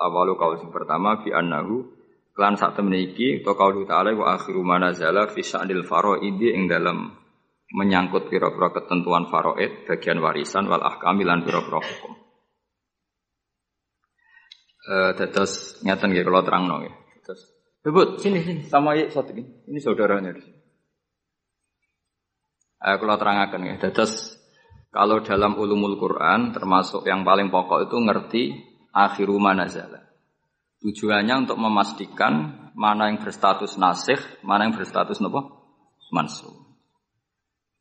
Awalu kaul sing pertama bi annahu klan sak temen iki to kaulu ta'ala wa akhiru manazala fi sa'dil faraidi ing dalam menyangkut pira-pira ketentuan faraid bagian warisan wal ahkami lan pira-pira hukum. Eh tetes ngeten nggih kula terangno nggih. Terus Bebut, sini sini sama yuk satu ini. Ini saudaranya di sini. Eh, kalau terangkan ya, tetes kalau dalam ulumul Quran termasuk yang paling pokok itu ngerti akhiru manazala. Tujuannya untuk memastikan mana yang berstatus nasih, mana yang berstatus nopo mansuh.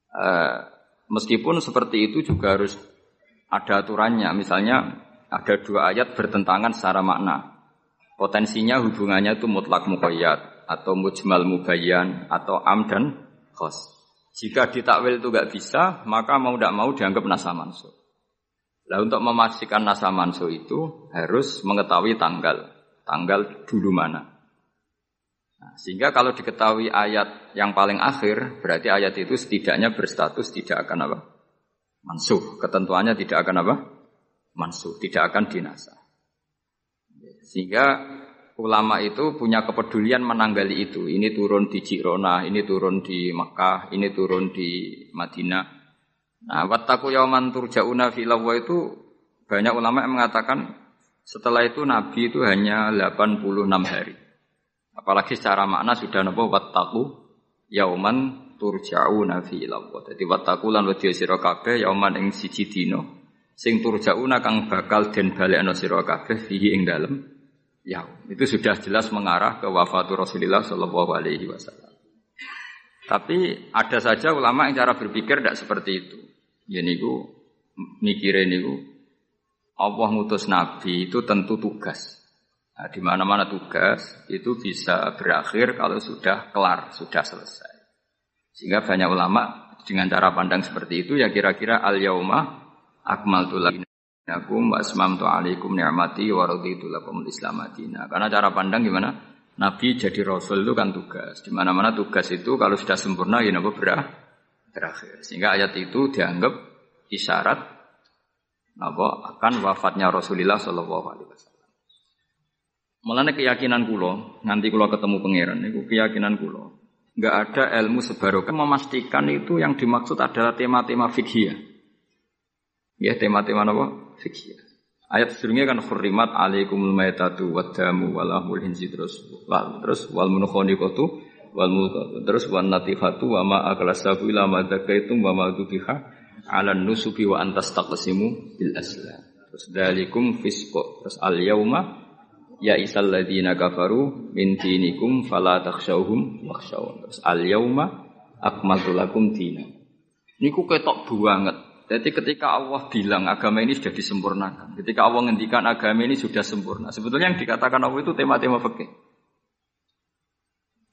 Uh, meskipun seperti itu juga harus ada aturannya. Misalnya ada dua ayat bertentangan secara makna. Potensinya hubungannya itu mutlak muqayyad atau mujmal mubayyan atau am dan khos. Jika ditakwil itu gak bisa, maka mau tidak mau dianggap nasa mansuh. Nah untuk memastikan nasa mansuh itu harus mengetahui tanggal tanggal dulu mana. Nah, sehingga kalau diketahui ayat yang paling akhir, berarti ayat itu setidaknya berstatus tidak akan apa? Mansuh. Ketentuannya tidak akan apa? Mansuh. Tidak akan dinasa. Sehingga ulama itu punya kepedulian menanggali itu. Ini turun di Jirona, ini turun di Makkah, ini turun di Madinah. Nah, wattaku yauman turja'una filawwa itu banyak ulama yang mengatakan setelah itu Nabi itu hanya 86 hari. Apalagi secara makna sudah napa wattaqu yauman turja'una fi ilawwa. Dadi wattaqu lan wedya sira yauman ing siji dina sing turja'una kang bakal den balekno sira kabeh fihi ing dalem yaum. Itu sudah jelas mengarah ke wafatu Rasulullah sallallahu alaihi wasallam. Tapi ada saja ulama yang cara berpikir tidak seperti itu. Ya niku mikire niku Allah ngutus Nabi itu tentu tugas. Nah, di mana-mana tugas itu bisa berakhir kalau sudah kelar, sudah selesai. Sehingga banyak ulama dengan cara pandang seperti itu ya kira-kira al yauma akmaltu lakum wa asmamtu alaikum ni'mati wa raditu lakum islam Karena cara pandang gimana? Nabi jadi rasul itu kan tugas. Di mana-mana tugas itu kalau sudah sempurna ya napa berakhir. Sehingga ayat itu dianggap isyarat apa akan wafatnya Rasulullah Shallallahu Alaihi Wasallam. Mulanya keyakinan kulo, nanti kulo ketemu pangeran, itu keyakinan kulo. Enggak ada ilmu sebarokan memastikan itu yang dimaksud adalah tema-tema fikih. Ya tema-tema apa? Fikih. Ayat sebelumnya kan khurrimat alaikumul maitatu wadamu walahul hinsi terus wal terus wal munukhoniqatu wal terus wan natifatu wa ma akalasabu ila ma dzakaitum wa ma ala nusubi wa antas taqsimu bil aslam. Terus dalikum fisqo. Terus al yauma ya isal ladina kafaru min dinikum fala takhshawhum. Terus al yauma akmaltu lakum dina. Niku ketok banget. Jadi ketika Allah bilang agama ini sudah disempurnakan, ketika Allah ngendikan agama ini sudah sempurna, sebetulnya yang dikatakan Allah itu tema-tema fikih.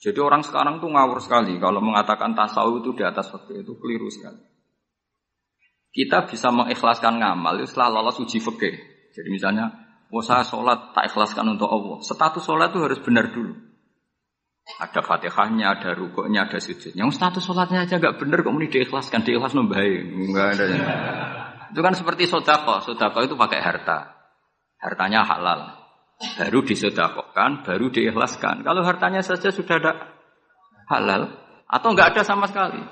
Jadi orang sekarang tuh ngawur sekali kalau mengatakan tasawuf itu di atas fikih itu keliru sekali kita bisa mengikhlaskan ngamal itu setelah lolos uji fikih. Jadi misalnya, mau saya sholat tak ikhlaskan untuk Allah. Status sholat itu harus benar dulu. Ada fatihahnya, ada rukuknya, ada sujudnya. Yang status sholatnya aja gak benar kok mau diikhlaskan, diikhlas baik. Enggak ada. Itu kan seperti sodako. Sodako itu pakai harta. Hartanya halal. Baru disodakokan, baru diikhlaskan. Kalau hartanya saja sudah ada halal, atau nggak ada sama sekali.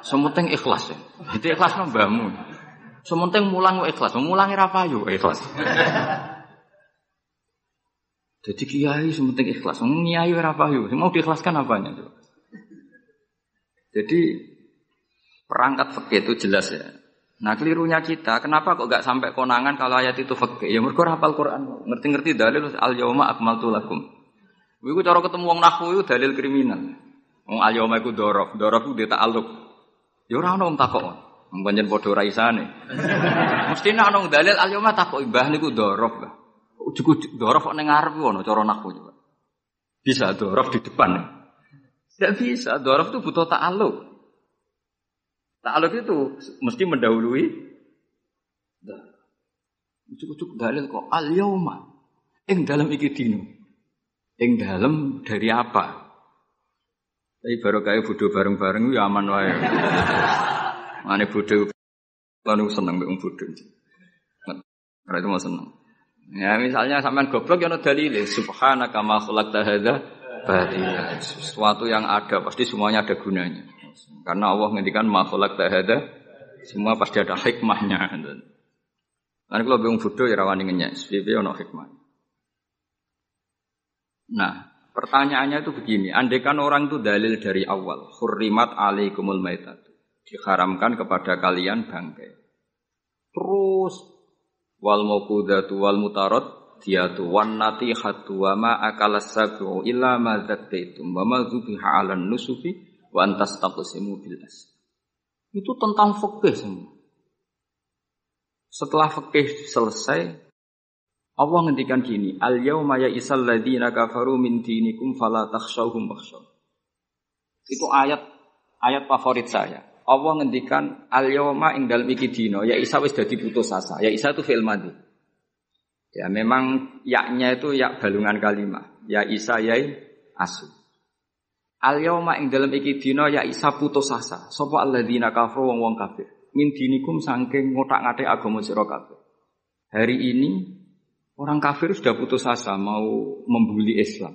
Sementing ikhlas ya. Jadi ikhlas mbahmu. Sementing mulang ikhlas, mulangi ra payu ikhlas. Jadi kiai sementing ikhlas, kiai ora payu. Mau diikhlaskan apanya tuh? Jadi perangkat fakih itu jelas ya. Nah kelirunya kita, kenapa kok gak sampai konangan kalau ayat itu fakih? Ya mereka hafal Quran, ngerti-ngerti dalil al yauma akmaltu lakum. Iku cara ketemu wong nahwu itu dalil kriminal. Wong al yauma iku dorof, dorof dia ta'aluk. Ya ora ono wong takok. Mpanjen padha ra isane. Mesti nek ono dalil alyoma takok mbah niku dorof, Mbah. Ujug dorof kok ning ngarep ono cara nahwu coba. Bisa dorof di depan. Tidak bisa, dorof itu butuh ta'aluk. Ta'aluk itu mesti mendahului Ujuk-ujuk dalil kok al yauma. Ing dalam iki dino. Ing dalam dari apa? Tapi baru kayak bodoh bareng-bareng ya aman wae. Mane bodoh lalu seneng mbek bodoh. Karena itu mau seneng. Ya misalnya sampean goblok ya ono dalile subhanaka ma khalaqta hadza batila. Sesuatu yang ada pasti semuanya ada gunanya. Karena Allah ngendikan ma khalaqta hadza semua pasti ada hikmahnya. Kan kalau bingung bodoh ya rawani ngenyek, piye ono hikmah. Nah, pertanyaannya itu begini, andekan orang itu dalil dari awal, hurrimat alaikumul maitat. Diharamkan kepada kalian bangkai. Terus wal mauqudatu wal mutarad diatu wan natihatu wa ma akalas sabu illa ma zakkaitum wa ma dzubiha 'alan nusufi wa antas taqsimu bil as. Itu tentang fikih semua. Setelah fikih selesai, Allah ngendikan gini, al yauma ya isal ladina kafaru min dinikum fala takhshawhum wakhshaw. Itu ayat ayat favorit saya. Allah ngendikan al yauma ing dalem iki dina, ya Isa wis dadi putus asa. Ya Isa itu fi'il madhi. Ya memang yaknya itu yak balungan kalimat. Ya Isa yai asu. Al yauma ing dalem iki dina ya Isa putus asa. Sapa alladzina kafaru wong-wong kafir min dinikum sangking ngotak-ngatik agama sira kabeh. Hari ini orang kafir sudah putus asa mau membuli Islam.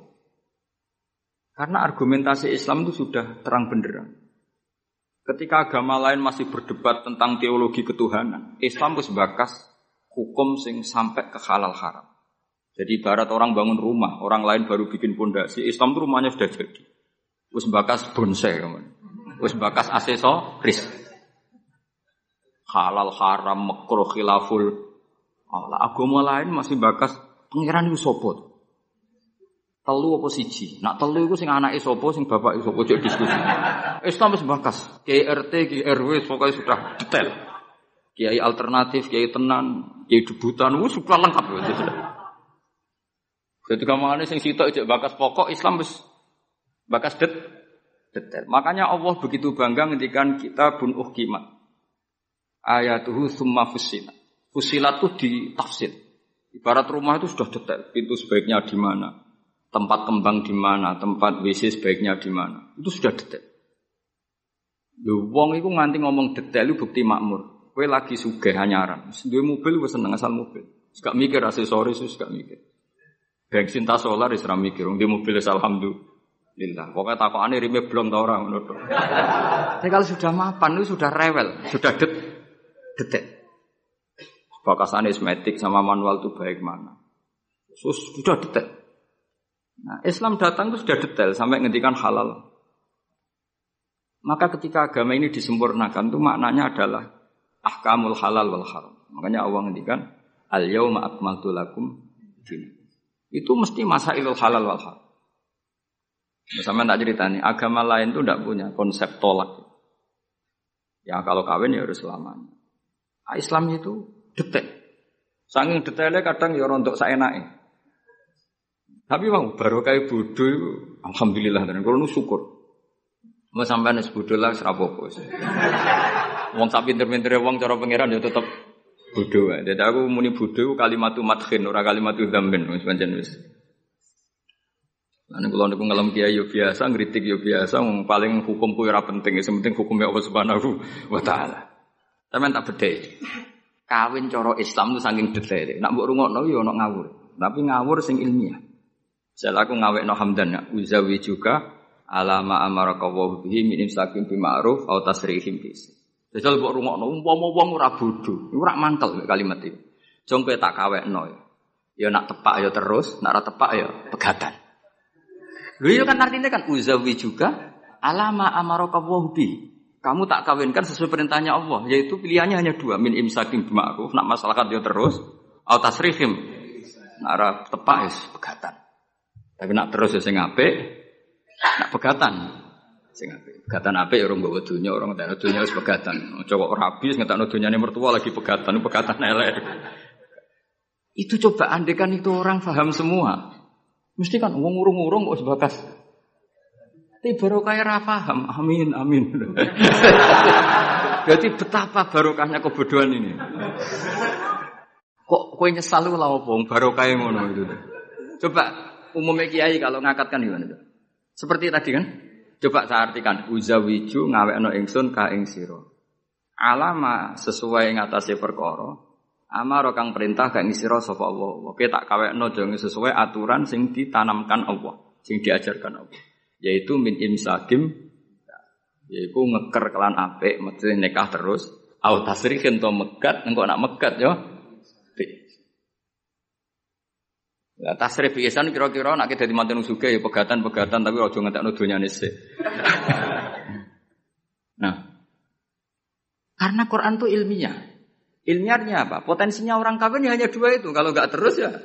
Karena argumentasi Islam itu sudah terang benderang. Ketika agama lain masih berdebat tentang teologi ketuhanan, Islam harus bakas hukum sing sampai ke halal haram. Jadi barat orang bangun rumah, orang lain baru bikin pondasi, Islam itu rumahnya sudah jadi. Terus bakas bonsai, terus bakas aksesoris. Halal haram makruh khilaful. Allah agama lain masih bakas. Pangeran itu sopo telu apa siji? Nak telu itu sing anake sopo sing bapak sopo cek diskusi. Islam wis bakas KRT KRW pokoknya sudah detail. Kiai alternatif kiai tenan kiai debutan itu sudah lengkap. Jadi kamane sing sitok cek bakas pokok Islam wis bakas det detail. Makanya Allah begitu bangga ngendikan kita bun uhkimat ayatuhu summa fusilat. Fusilat itu ditafsir. Ibarat rumah itu sudah detail. Pintu sebaiknya di mana, tempat kembang di mana, tempat WC sebaiknya di mana. Itu sudah detail. Lho wong iku nganti ngomong detail itu bukti makmur. Kowe lagi sugih hanyaran. Duwe mobil wis seneng asal mobil. Gak mikir aksesoris wis gak mikir. Bensin tas solar wis ra mikir. Wong mobil wis alhamdulillah. Pokoknya takokane rime blong ta ora ngono Tapi kalau sudah mapan itu sudah rewel, sudah det detik. Bakasan esmetik sama manual itu baik mana. Sus, sudah detail. Nah, Islam datang itu sudah detail sampai ngendikan halal. Maka ketika agama ini disempurnakan itu maknanya adalah ahkamul halal wal haram. Makanya Allah ngendikan al yauma akmaltu lakum. Itu mesti masailul halal wal haram. Sama tak cerita nih, agama lain itu tidak punya konsep tolak. Ya kalau kawin ya harus selamanya. Ah, Islam itu detek. Saking detailnya kadang ya saya naik. Tapi bang baru kayak bodoh alhamdulillah dan kalau nu syukur. Mau sampai nes bodoh lah. Wong sapi pinter-pinter wong cara pangeran ya tetap bodoh. Jadi aku muni bodoh kalimat matkin, ora kalimat dzambin wis pancen wis. Lan kula niku ngelem kiai yo biasa, ngritik yo biasa, paling hukum ku ora penting, sing penting hukumnya Allah Subhanahu wa taala. Sampeyan tak bedhe. Kawin coro Islam itu saking detail. Nak mbok rungokno yo ono ngawur. Tapi ngawur sing ilmiah. Saya aku ngawekno hamdan ya. Uzawi juga alama amaraka wa bihi min imsakin bi ma'ruf au tasrihim bis. Jajal mbok rungokno umpama wong ora bodho, ora mangkel kalimat itu. Jong kowe tak kawekno ya. Ya nak tepak ya terus, nak ora tepak ya pegatan. Lho iya kan artinya kan uzawi juga alama amaraka wa bihi. Kamu tak kawinkan sesuai perintahnya Allah, yaitu pilihannya hanya dua, min imsakim bima'ruf, nak masalah dia terus, atau tasrihim, nak tepak is pegatan. Tapi nak terus ya sing apik, nak pegatan. Sing apik. Pegatan apik ya orang bawa dunia, orang tak dunia wis pegatan. Coba rabi ngetakno dunyane mertua lagi pegatan, pegatan elek. Itu coba andekan itu orang paham semua. Mesti kan wong urung-urung kok sebatas tapi barokah ra paham. Amin, amin. Berarti betapa barokahnya kebodohan ini. Kok kowe nyesal lu lah opong barokah ngono itu. Coba umumnya kiai kalau ngakatkan gimana tuh? Seperti tadi kan? Coba saya artikan uzawiju ngawekno ingsun ka ing sira. Alama sesuai ngatasi perkara Amar kang perintah kang ngisira sapa Allah. Oke tak kawekno jangan sesuai aturan sing ditanamkan Allah, sing diajarkan Allah. Yaitu min imsakim yaitu ngeker kelan apik, mesti nikah terus. Au tasrihin to megat, engko nak megat yo. Ya tasrif biasan kira-kira nak dadi manten suge ya pegatan-pegatan tapi aja ngentekno donyane sik. nah. Karena Quran itu ilmiah. Ilmiahnya apa? Potensinya orang kawin ya hanya dua itu. Kalau nggak terus ya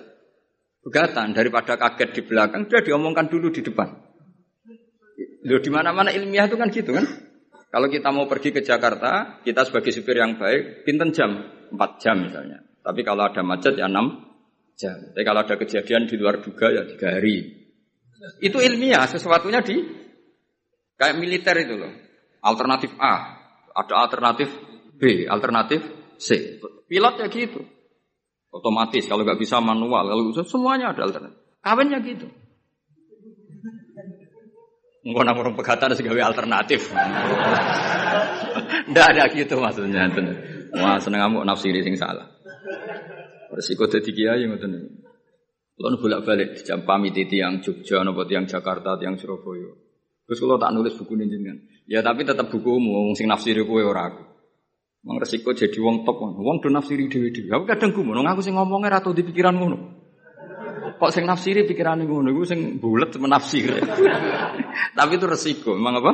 pegatan daripada kaget di belakang sudah diomongkan dulu di depan. Loh di mana-mana ilmiah itu kan gitu kan? Kalau kita mau pergi ke Jakarta, kita sebagai supir yang baik, pinten jam? 4 jam misalnya. Tapi kalau ada macet ya 6 jam. Tapi kalau ada kejadian di luar duga ya 3 hari. Itu ilmiah, sesuatunya di kayak militer itu loh. Alternatif A, ada alternatif B, alternatif C. Pilot ya gitu. Otomatis kalau nggak bisa manual, kalau semuanya ada alternatif. Kawinnya gitu. Enggak nak orang pegatan sebagai alternatif. Ndak ada gitu maksudnya. Wah seneng kamu nafsiri sing salah. Resiko jadi kiai ngoten. Kalau bolak-balik jam pamit yang Jogja, nopo yang Jakarta, yang Surabaya. Terus kalau tak nulis buku jenengan. Ya tapi tetap bukumu, wong sing nafsiri kowe ora aku. Wong resiko jadi wong top, wong do nafsiri dhewe-dhewe. Aku kadang gumun, aku sing ngomongnya atau di pikiran ngono. Kok sing nafsiri pikiran ngono iku sing bulet menafsir. Tapi itu resiko, memang apa?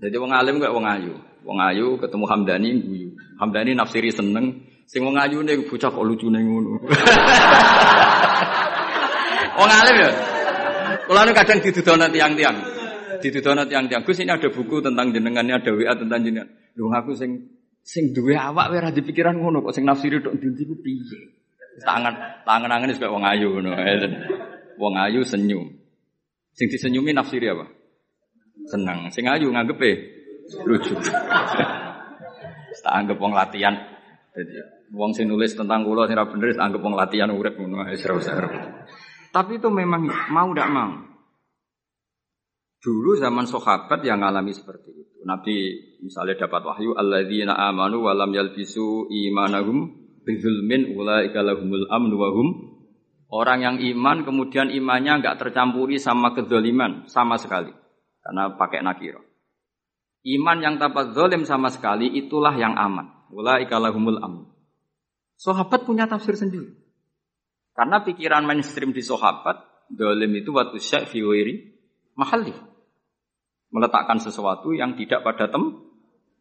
Jadi wong alim gak wong ayu. Wong ayu ketemu Hamdani. Hamdani nafsiri seneng, sing wong ayu nih bocah kok lucune ngono. wong alim ya. Kalau nu kadang didudono tiang-tiang. Didudono tiang-tiang. Gus ini ada buku tentang jenengannya, ada WA tentang jenengan. Lho aku sing sing duwe awak ora dipikiran ngono kok sing nafsiri tok ndi ku piye? Tangan tangan angen juga wong ayu ngono. Wong ayu senyum. Sing disenyumi nafsiri apa? Senang. Sing ayu nganggepe lucu. Tak anggap wong latihan. Jadi wong sing nulis tentang kula sing ora bener anggap wong latihan urip ngono wis Tapi itu memang mau tidak mau. Dulu zaman sahabat yang ngalami seperti itu. Nabi misalnya dapat wahyu alladzina amanu wa lam yalbisu imanahum bizulmin ulaika lahumul amnu wa hum orang yang iman kemudian imannya enggak tercampuri sama kedoliman sama sekali karena pakai nakiro. Iman yang tanpa zolim sama sekali itulah yang aman. Ulaika lahumul amnu. Sahabat punya tafsir sendiri. Karena pikiran mainstream di sahabat, dolim itu waktu syak fiwiri mahali. Meletakkan sesuatu yang tidak pada tem.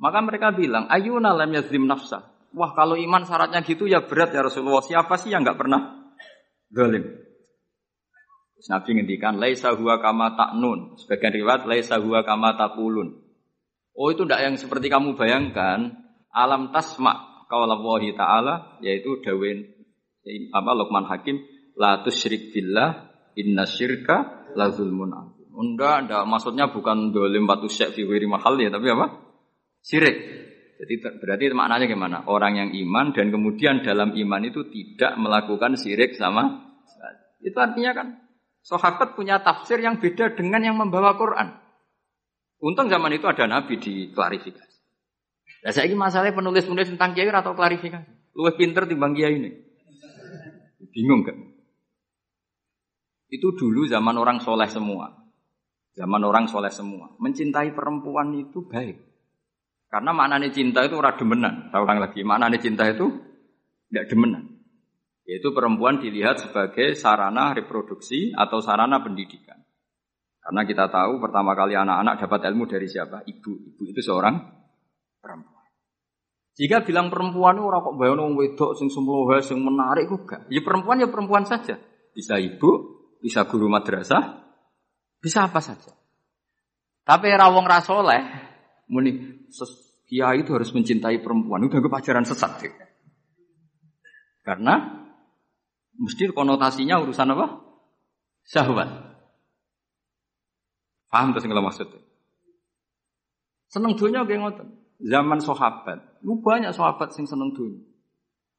Maka mereka bilang, ayuna lam yazlim nafsa. Wah kalau iman syaratnya gitu ya berat ya Rasulullah. Siapa sih yang nggak pernah zalim? Nabi ngendikan laisa huwa kama ta'nun. Sebagian riwayat laisa huwa kama taqulun. Oh itu tidak yang seperti kamu bayangkan. Alam tasma kaulallahi taala yaitu dawin apa Luqman Hakim la tusyrik billah inna syirka la zulmun Unda, ndak maksudnya bukan dolim batu syek fi mahal ya, tapi apa? Syirik. Jadi berarti maknanya gimana? Orang yang iman dan kemudian dalam iman itu tidak melakukan syirik sama itu artinya kan sahabat punya tafsir yang beda dengan yang membawa Quran. Untung zaman itu ada nabi di klarifikasi. Nah, saya ini masalahnya penulis-penulis tentang kiai atau klarifikasi. Lu pinter timbang kiai ini. Bingung kan? Itu dulu zaman orang soleh semua. Zaman orang soleh semua. Mencintai perempuan itu baik. Karena maknanya cinta itu ora demenan. Saya ulang lagi, maknanya cinta itu tidak demenan. Yaitu perempuan dilihat sebagai sarana reproduksi atau sarana pendidikan. Karena kita tahu pertama kali anak-anak dapat ilmu dari siapa? Ibu. Ibu itu seorang perempuan. Jika bilang perempuan itu orang kok bayang wedok sing semlohe sing menarik kok gak. Ya perempuan ya perempuan saja. Bisa ibu, bisa guru madrasah, bisa apa saja. Tapi rawong rasoleh, muni kiai itu harus mencintai perempuan. Udah pacaran sesat. Ya. Karena mesti konotasinya urusan apa? Syahwat. Paham terus kalau maksudnya? Seneng dunia kayak ngoten. Zaman sahabat, lu banyak sahabat sing seneng dunia.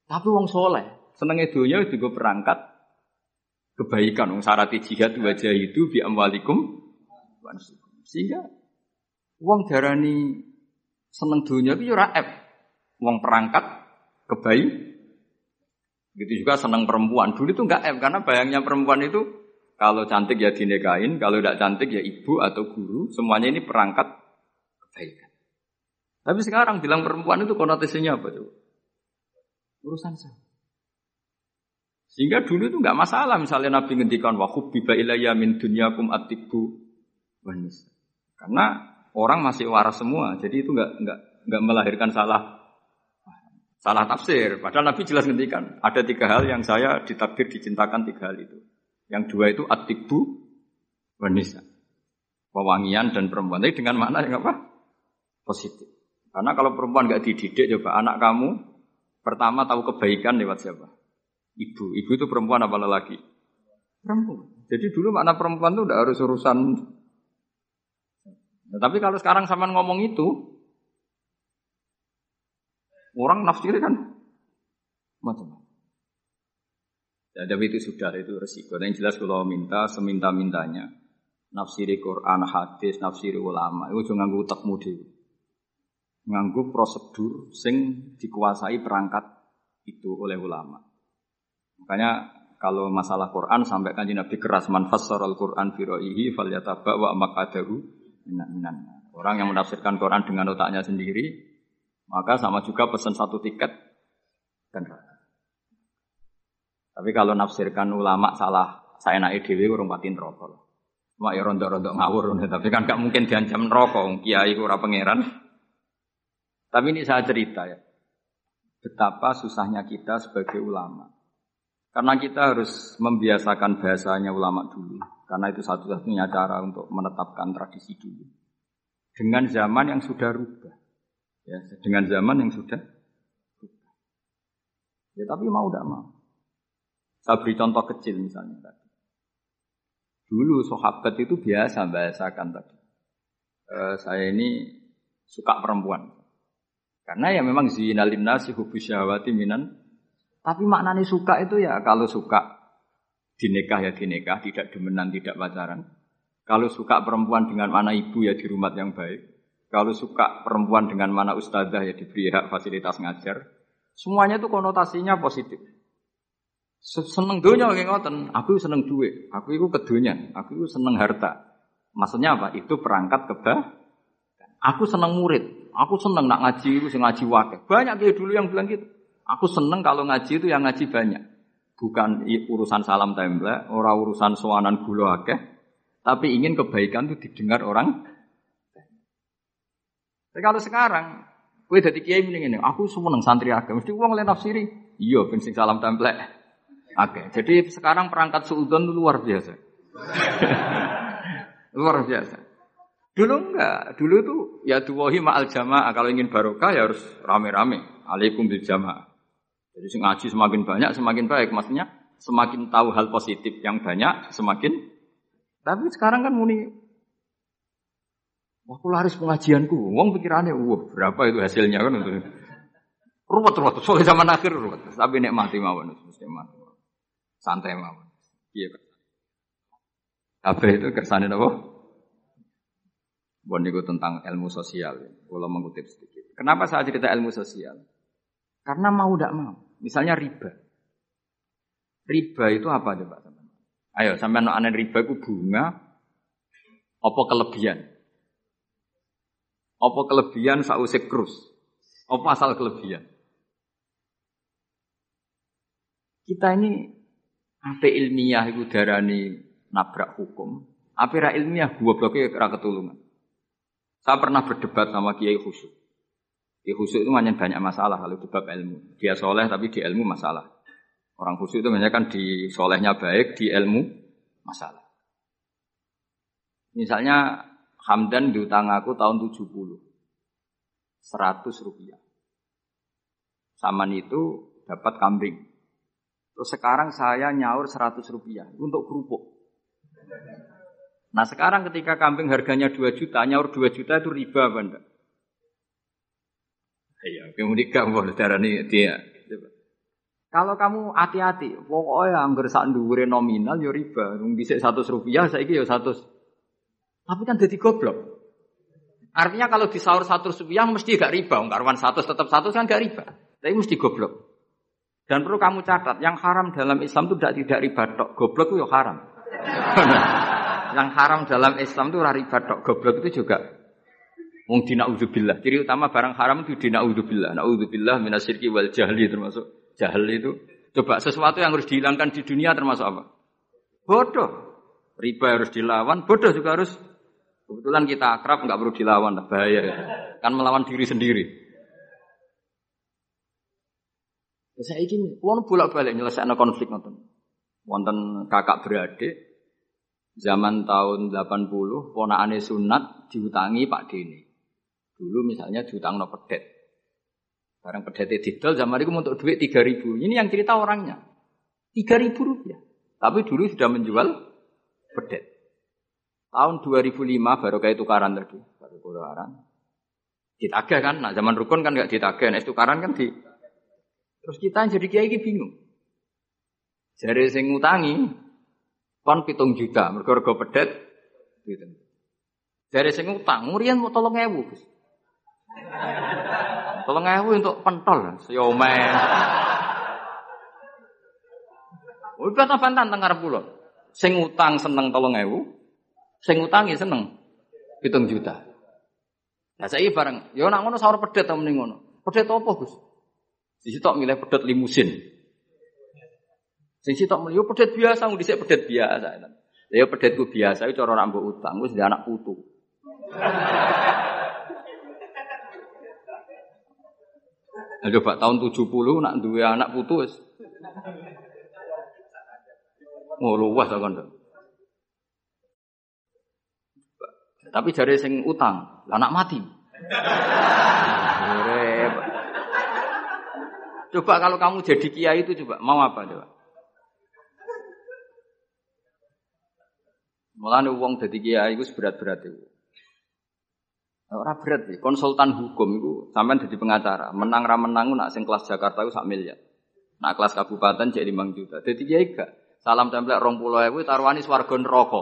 Tapi wong soleh, senengnya dunia juga perangkat kebaikan. Wong syarat jihad wajah itu bi amwalikum sehingga wong darani seneng dunia itu ora ep. Wong perangkat kebaik. Gitu juga senang perempuan. Dulu itu enggak M karena bayangnya perempuan itu kalau cantik ya dinikahin, kalau tidak cantik ya ibu atau guru, semuanya ini perangkat kebaikan. Tapi sekarang bilang perempuan itu konotasinya apa coba? Urusan saya. Sehingga dulu itu nggak masalah misalnya Nabi ngendikan wa hubbiba ilayya min dunyakum atibu wanis. Karena orang masih waras semua, jadi itu nggak nggak nggak melahirkan salah salah tafsir. Padahal Nabi jelas ngendikan ada tiga hal yang saya ditakdir dicintakan tiga hal itu. Yang dua itu atibu wanisa. Pewangian dan perempuan. Tapi dengan mana yang apa? Positif. Karena kalau perempuan nggak dididik, coba anak kamu pertama tahu kebaikan lewat siapa? Ibu. Ibu itu perempuan apa lelaki? Perempuan. Jadi dulu makna perempuan itu udah harus urusan. Nah, tapi kalau sekarang sama ngomong itu, orang nafsir kan macam-macam. Ya, tapi itu sudah itu resiko. Dan yang jelas kalau minta seminta-mintanya nafsiri Quran, hadis, nafsiri ulama itu jangan nganggu utak mudi. Nganggu prosedur sing dikuasai perangkat itu oleh ulama. Makanya kalau masalah Quran sampai kan Nabi keras man fassara al-Quran fi ra'yihi falyataba wa maqadahu minan Orang yang menafsirkan Quran dengan otaknya sendiri maka sama juga pesan satu tiket dan tapi kalau nafsirkan ulama salah, saya naik dewi urung pati neraka. Mak ya rontok-rontok ngawur, tapi kan gak mungkin diancam neraka, kiai ora pangeran. Tapi ini saya cerita ya. Betapa susahnya kita sebagai ulama. Karena kita harus membiasakan bahasanya ulama dulu. Karena itu satu-satunya cara untuk menetapkan tradisi dulu. Dengan zaman yang sudah rubah. Ya, dengan zaman yang sudah rubah. Ya tapi mau tidak mau. Saya beri contoh kecil misalnya tadi. Dulu sahabat itu biasa bahasakan tadi. E, saya ini suka perempuan. Karena ya memang zinalin nasi hubus syahwati minan. Tapi maknanya suka itu ya kalau suka dinikah ya dinikah, tidak demenan, tidak pacaran. Kalau suka perempuan dengan mana ibu ya di rumah yang baik. Kalau suka perempuan dengan mana ustazah ya diberi hak fasilitas ngajar. Semuanya itu konotasinya positif. Seneng dunia kayak ngoten. Aku seneng duit. Aku itu kedunian. Aku itu seneng harta. Maksudnya apa? Itu perangkat keba. Aku seneng murid. Aku seneng nak ngaji itu ngaji wakil. Banyak kayak dulu yang bilang gitu. Aku seneng kalau ngaji itu yang ngaji banyak. Bukan urusan salam tembak, orang urusan soanan gula akeh, tapi ingin kebaikan itu didengar orang. Tapi kalau sekarang, gue dari kiai ini, aku seneng santri agama, mesti uang lain nafsiri. Iya, bensin salam template. Oke, jadi sekarang perangkat suudon luar biasa. luar biasa. Dulu enggak, dulu itu ya tuwahi ma'al jamaah. Kalau ingin barokah ya harus rame-rame. Alaikum bil jamaah. Jadi ngaji semakin banyak semakin baik. Maksudnya semakin tahu hal positif yang banyak semakin. Tapi sekarang kan muni Waktu laris pengajianku, uang pikirannya, wah berapa itu hasilnya kan untuk ruwet ruwet, soalnya zaman akhir ruwet, tapi mati mawon, mesti mati santai mawon. Iya kan. Apa itu kersane apa? Bon itu tentang ilmu sosial. Kalau mengutip sedikit. Kenapa saya cerita ilmu sosial? Karena mau tidak mau. Misalnya riba. Riba itu apa coba teman? Ayo sampai no aneh riba itu bunga. Apa kelebihan? Apa kelebihan sausik krus? Apa asal kelebihan? Kita ini apa ilmiah itu darani nabrak hukum. Apa ilmiah gua bloknya ketulungan. Saya pernah berdebat sama Kiai Khusyuk. Kiai Khusyuk itu banyak banyak masalah kalau debat ilmu. Dia soleh tapi di ilmu masalah. Orang khusyuk itu banyak kan di solehnya baik, di ilmu masalah. Misalnya Hamdan diutang aku tahun 70. 100 rupiah. Saman itu dapat kambing. Terus sekarang saya nyaur 100 rupiah untuk kerupuk. Nah sekarang ketika kambing harganya 2 juta, nyaur 2 juta itu riba apa enggak? Iya, kemudian kamu darah nih dia. Kalau kamu hati-hati, pokoknya anggar sak nominal ya riba. Wong dhisik 100 rupiah saiki ya 100. Tapi kan jadi goblok. Artinya kalau disaur 100 rupiah mesti gak riba. Wong karuan 100 tetap 100 kan gak riba. Tapi mesti goblok. Dan perlu kamu catat, yang haram dalam Islam itu tidak tidak riba. Goblok itu ya haram. yang haram dalam Islam itu riba tok. Goblok itu juga Wong dina udzubillah. Ciri utama barang haram itu dina udzubillah. Naudzubillah minasyirki wal jahli termasuk jahil itu. Coba sesuatu yang harus dihilangkan di dunia termasuk apa? Bodoh. Riba harus dilawan, bodoh juga harus. Kebetulan kita akrab nggak perlu dilawan, bahaya. Ya. Kan melawan diri sendiri. Ya, saya ingin, wong bolak-balik nyelesaikan konflik nonton. Wonten kakak beradik, zaman tahun 80, ponakane sunat diutangi Pak Dini. Dulu misalnya diutang no pedet. Barang pedete didol zaman itu untuk duit 3 ribu. Ini yang cerita orangnya. 3 ribu rupiah. Tapi dulu sudah menjual pedet. Tahun 2005 baru kayak tukaran tadi. Baru tukaran. Ditagih kan, nah zaman rukun kan nggak ditagih, nah tukaran kan di Terus kita jadi kiai bingung. Jadi sing ngutangi kon pitung juta, mergo rego pedet gitu. Jadi sing ngutang, murian mau tolong ewu. Tolong ewu untuk pentol, siomen. Udah tak bantan tengah pulau. Sing utang seneng tolong ewu, sing utangi seneng pitung juta. Nah saya bareng, yo nak ngono sahur pedet temen ngono. Pedet apa Gus? Di situ milih pedet limusin. Sing sitok milih pedet biasa, nggak dhisik pedet biasa. Ya pedetku biasa itu cara rambut utang, wis anak putu. Nah, coba tahun 70 nak dua anak putu wis. Oh, luas kan. Tapi jari sing utang, anak mati. Coba kalau kamu jadi kiai itu coba mau apa coba? Mulane uang jadi kiai itu berat-berat itu. Orang berat sih, konsultan hukum itu sampai jadi pengacara. Menang ra menang nak sing kelas Jakarta itu sak miliar. Nak kelas kabupaten jadi 5 juta. Jadi kiai gak. Salam pulau ewu taruhani swarga neraka.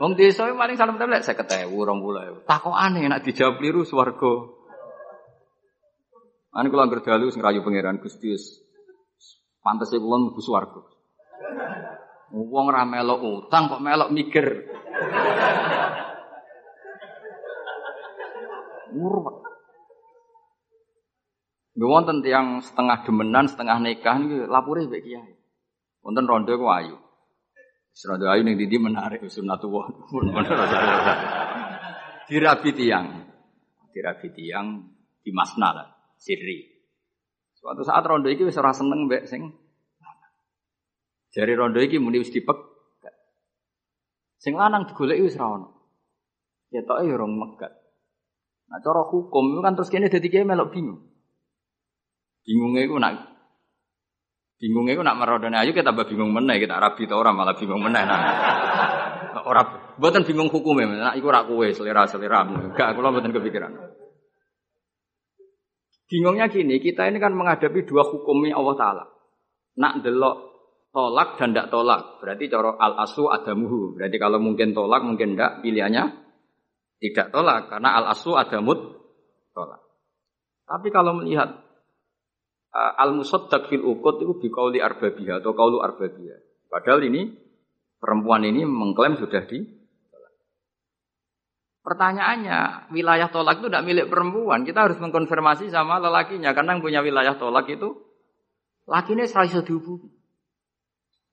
Wong desa paling salam pulau ewu. Takok aneh nak dijawab liru swarga. Ane kula anggere dalu sing rayu pangeran Gusti wis pantese kula mlebu swarga. Wong ora melok utang kok melok mikir. Nggih wonten tiyang setengah demenan, setengah nikah niku lapure mbek kiai. Wonten rondo ku ayu. Rondo ayu ning ndi menarik sunatullah. Dirabi tiang. Dirabi tiang di masna lah sirri. Suatu saat rondo iki wis ora seneng mbek sing Jari rondo iki muni wis dipek. Sing lanang digoleki wis ora ono. Ketoke ya rong megat. Nah cara hukum itu kan terus kene dadi kiai melok bingung. Bingungnya iku nak bingungnya iku nak merodone ayo kita tambah bingung meneh kita rabi ta ora malah bingung meneh nah. Ora mboten bingung hukume, nak iku ora kowe selera-selera. Enggak kula mboten kepikiran. Bingungnya gini, kita ini kan menghadapi dua hukumnya Allah Ta'ala. Nak delok tolak dan tidak tolak. Berarti coro al asu ada muhu. Berarti kalau mungkin tolak, mungkin tidak. Pilihannya tidak tolak. Karena al asu ada mud tolak. Tapi kalau melihat uh, al musaddaq fil ukut itu bikauli arbabiyah atau kaulu arbabiyah. Padahal ini perempuan ini mengklaim sudah di Pertanyaannya, wilayah tolak itu tidak milik perempuan. Kita harus mengkonfirmasi sama lelakinya. Karena yang punya wilayah tolak itu, lakinya serasa dihubungi.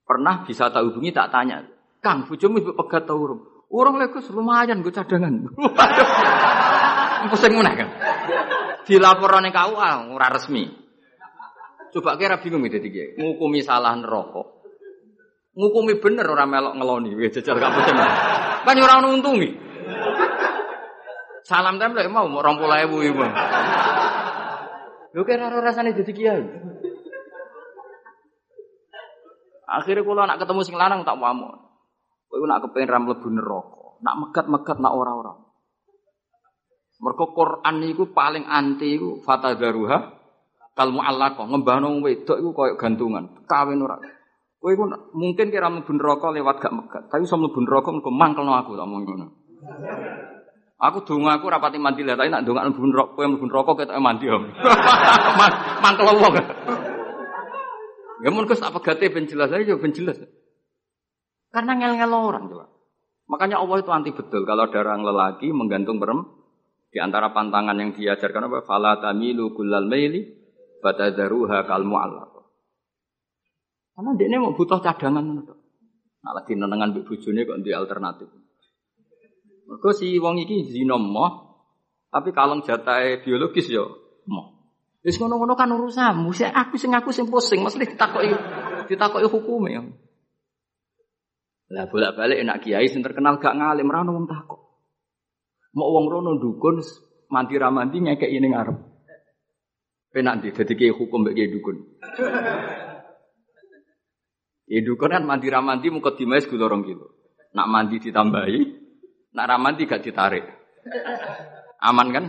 Pernah bisa tak hubungi, tak tanya. Kang, bujumu ibu pegat tau urung. Urung lekus lumayan, gue cadangan. Pusing mana kan? Dilaporan yang KUA, ora resmi. Coba kira bingung itu tiga. Ngukumi salah rokok. Ngukumi bener orang melok ngeloni. Jajal gak pusing. Kan orang untungi. Salam template mau mau rompul ewu ibu. Lu kira rasanya jadi kiai. Akhirnya kalau nak ketemu sing lanang tak mau. Kowe nak kepengen ram lebu neraka. Nak megat-megat nak ora-ora. Mergo Quran niku paling anti iku fatadaruha kal mu'allaqah ngembahno wedok iku koyo gantungan. Kawin ora. Kowe iku mungkin kira mlebu neraka lewat gak megat, tapi iso mlebu neraka engko mangkelno aku tak ngono. Aku donga aku rapati mandi lah, tapi nak donga mlebu neraka, kowe mlebu neraka ketok mandi om. Mangkel wong. Ya mun Gus apa gate ben jelas aja ben jelas. Karena ngel-ngel orang coba. Makanya Allah itu anti betul kalau ada orang lelaki menggantung perem di antara pantangan yang diajarkan apa? Fala tamilu kullal maili fatadharuha kal mu'allaq. Karena dia ini mau butuh cadangan Nah, lagi nenengan mbek bojone kok di alternatif. Mergo si wong iki zina moh, tapi kalong jatahe biologis ya moh. Wis ngono-ngono kan urusanmu. Sing aku sing aku sing pusing, mesti ditakoki ditakoki hukume. Lah bolak-balik enak kiai sing terkenal gak ngalim ra wong takok. Mau wong rono dukun mandi ra mandi ngekeki ning ngarep. Penak ndi dadi kiai hukum mbek kiai dukun. Ya dukun kan mandi ra mandi muka dimais gula rong kilo. Nak mandi ditambahi, nak ra mandi gak ditarik. Aman kan?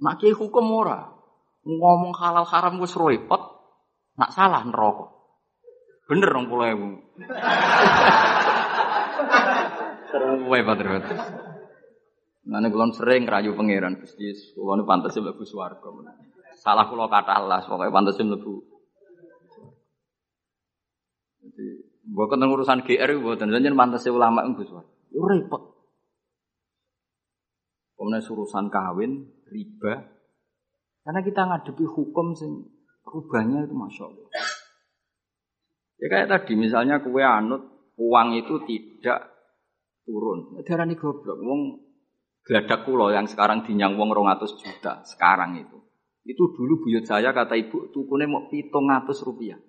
Nak kiai hukum ora. Ngomong halal haram wis repot. Nak salah neraka. Bener rong puluh ewu. Terus hebat. Mana kulon sering rayu pangeran Gusti, kulon pantas mlebu swarga. Salah kulo kata Allah, pokoknya pantas mlebu. Jadi, bukan urusan GR, bukan jangan pantas ulama mlebu swarga. Repot. Kemudian urusan kawin, riba. Karena kita ngadepi hukum sing rubahnya itu masya Allah. Ya kayak tadi misalnya kue anut uang itu tidak turun. Darah ini goblok. Wong geladak kulo yang sekarang dinyang wong 200 juta sekarang itu. Itu dulu buyut saya kata ibu tukune mau pitung atus rupiah.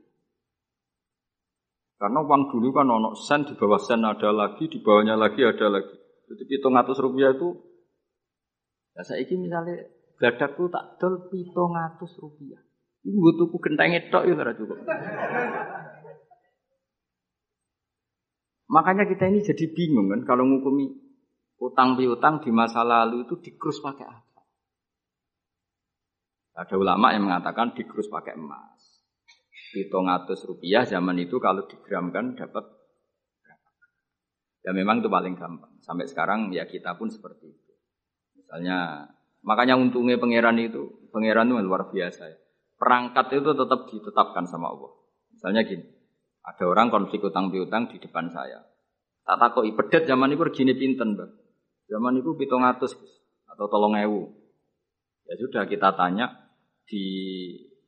Karena uang dulu kan ono sen di bawah sen ada lagi, di bawahnya lagi ada lagi. Jadi pitung atus rupiah itu, ya saya ini misalnya gadakku tak dol pitung atus rupiah. Ibu gue tuku genteng itu ya cukup. Makanya kita ini jadi bingung kan kalau ngukumi utang piutang di masa lalu itu dikrus pakai apa? Ada ulama yang mengatakan dikrus pakai emas. Hitung atus rupiah zaman itu kalau digramkan dapat Ya memang itu paling gampang. Sampai sekarang ya kita pun seperti itu. Misalnya, makanya untungnya pangeran itu, pangeran itu luar biasa ya. Perangkat itu tetap ditetapkan sama Allah. Misalnya gini, ada orang konflik utang piutang di depan saya. Tak takoki pedet zaman itu begini pinten, Bang. Zaman itu pitung atus atau tolong ewu. Ya sudah kita tanya di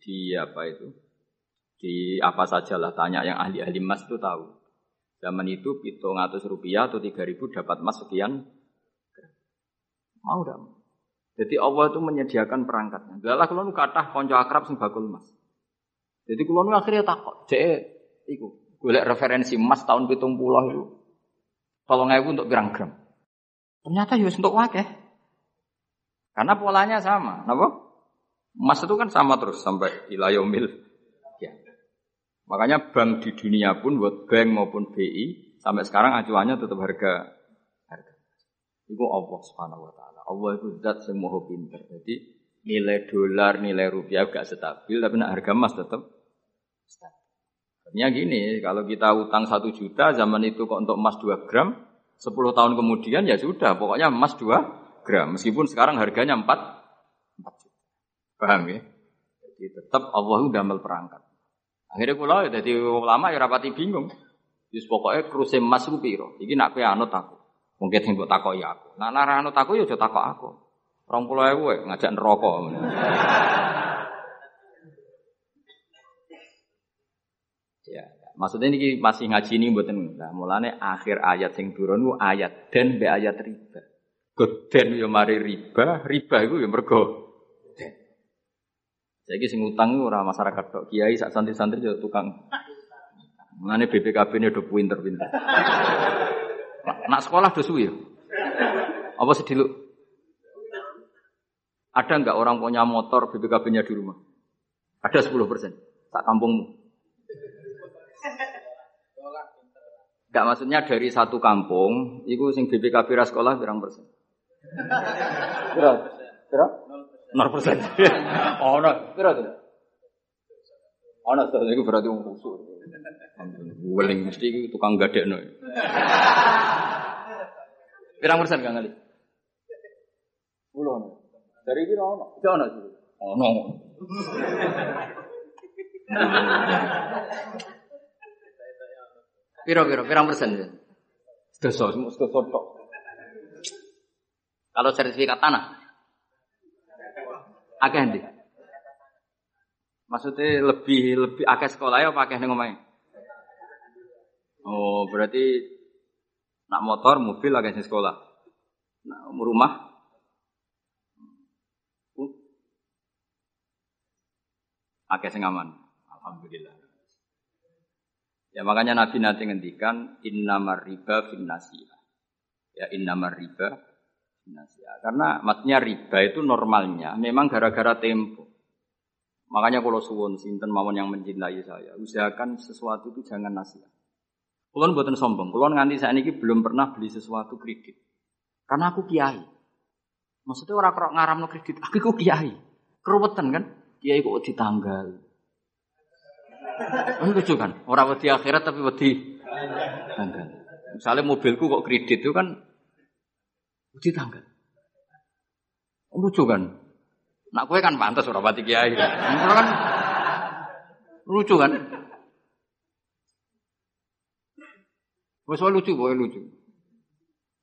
di apa itu di apa saja lah tanya yang ahli-ahli emas itu tahu. Zaman itu pitung atus rupiah atau tiga ribu dapat emas sekian. Mau dah. Jadi Allah itu menyediakan perangkatnya. Dalah kalau nu konco akrab sing bakul emas. Jadi kalau nu akhirnya takut, cek, iku golek referensi emas tahun pitung puluh itu. Tolong aku untuk gram-gram. Ternyata ya untuk wakeh. Karena polanya sama, kenapa? Emas itu kan sama terus sampai ilayomil. Ya. Makanya bank di dunia pun, buat bank maupun BI, sampai sekarang acuannya tetap harga. Itu Allah subhanahu wa ta'ala. Allah itu zat yang mau pinter. Jadi nilai dolar, nilai rupiah gak stabil, tapi nak harga emas tetap stabil. Artinya gini, kalau kita utang satu juta, zaman itu kok untuk emas 2 gram, 10 tahun kemudian ya sudah, pokoknya emas 2 gram. Meskipun sekarang harganya 4, 4 juta. Paham ya? Jadi tetap Allah udah perangkat. Akhirnya kula ya dadi ulama ya rapati bingung. Wis pokoke kruse emas ku piro? Iki nak kowe anut aku. Mungkin sing mbok takoki aku. Nak lara anut aku ya aja takok aku. 20.000 ngajak neraka. ya, maksudnya ini masih ngaji ini mboten. Nah, mulane akhir ayat sing turun ayat dan be ayat riba. Goden yo mari riba, riba iku yo mergo saya sing utang orang masyarakat tok kiai sak santri-santri juga tukang. Mana BPKB ini udah pinter-pinter. Nak sekolah suwi ya? Apa sih dulu? Ada nggak orang punya motor BPKB-nya di rumah? Ada 10 persen. Tak kampungmu. Enggak maksudnya dari satu kampung, itu sing BPKB ra sekolah berang persen? Berapa? Berapa? Nol persen. Oh, no. Kira Oh, no. Itu berarti wong kusuk. Weling mesti tukang gadek no. Pirang persen kang kali? Ulo Dari iki ono. Iki ono sih. Ono. Piro piro pirang persen? Sedoso, sedoso tok. Kalau sertifikat tanah, akeh ndi? Maksudnya lebih lebih akeh sekolah ya pakai ning omahe. Oh, berarti nak motor, mobil akeh sing sekolah. Nah, rumah akeh sing aman. Alhamdulillah. Ya makanya Nabi nanti ngendikan innamar riba fin Ya innamar riba fin Karena maksudnya riba itu normalnya memang gara-gara tempo. Makanya kalau suwon sinten mawon yang mencintai saya, usahakan sesuatu itu jangan nasihat. Kulon buatan sombong, kulon nganti saat ini belum pernah beli sesuatu kredit. Karena aku kiai. Maksudnya orang kerok ngaram no kredit, aku kok kiai. Keruwetan kan? Kiai kok ditanggal. Kan lucu kan? Orang wedi akhirat tapi wedi tanggal. Misalnya mobilku kok kredit itu kan wedi tanggal. Lucu kan? Nak kue kan pantas orang pati kiai. kan lucu kan? Wes lucu, boleh lucu.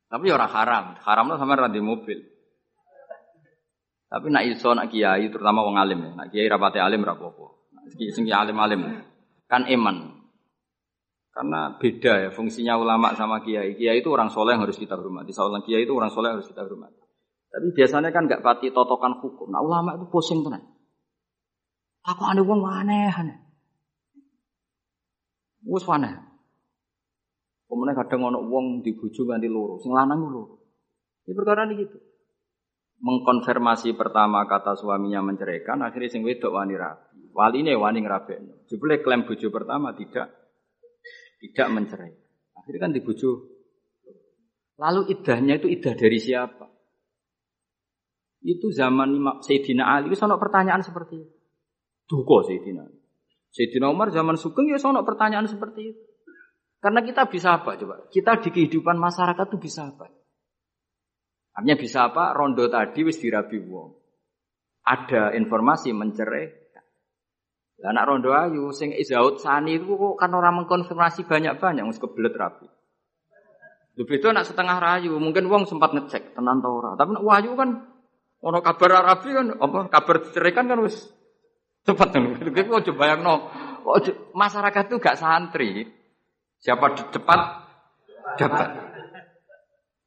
Tapi ya orang haram. Haram tuh sama di mobil. Tapi nak iso nak kiai terutama wong alim ya. Nak kiai rapati alim rapopo. Sing alim-alim kan iman. Karena beda ya fungsinya ulama sama kiai. Kiai itu orang soleh yang harus kita hormati. Seorang kiai itu orang soleh yang harus kita hormati. Tapi biasanya kan nggak pati totokan hukum. Nah ulama itu pusing tenan. Aku ada uang aneh aneh. Wes aneh. Kemudian kadang ono uang dibujuk ganti loro, sing lanang loro. Ini perkara ini gitu. Mengkonfirmasi pertama kata suaminya menceraikan, akhirnya sing wedok wani rapi. Wali ini wani ngerabekno. Jebule klaim bojo pertama tidak tidak mencerai. Akhirnya kan dibujuk. Lalu idahnya itu idah dari siapa? Itu zaman Sayyidina Ali, itu ada pertanyaan seperti itu. Duko Sayyidina. Sayyidina Umar zaman Sugeng ya ada pertanyaan seperti itu. Karena kita bisa apa coba? Kita di kehidupan masyarakat itu bisa apa? Artinya bisa apa? Rondo tadi wis dirabi wong. Ada informasi mencerai, lah anak rondo ayu sing izaut sani itu kok kan orang mengkonfirmasi banyak-banyak mesti kebelet rapi. Lebih itu anak setengah rayu, mungkin wong sempat ngecek tenan ta. Tapi wahyu kan ono kabar rapi kan apa kabar cerai kan wis cepat kan. Kita kok coba yang no. Masyarakat itu gak santri. Siapa cepat dapat.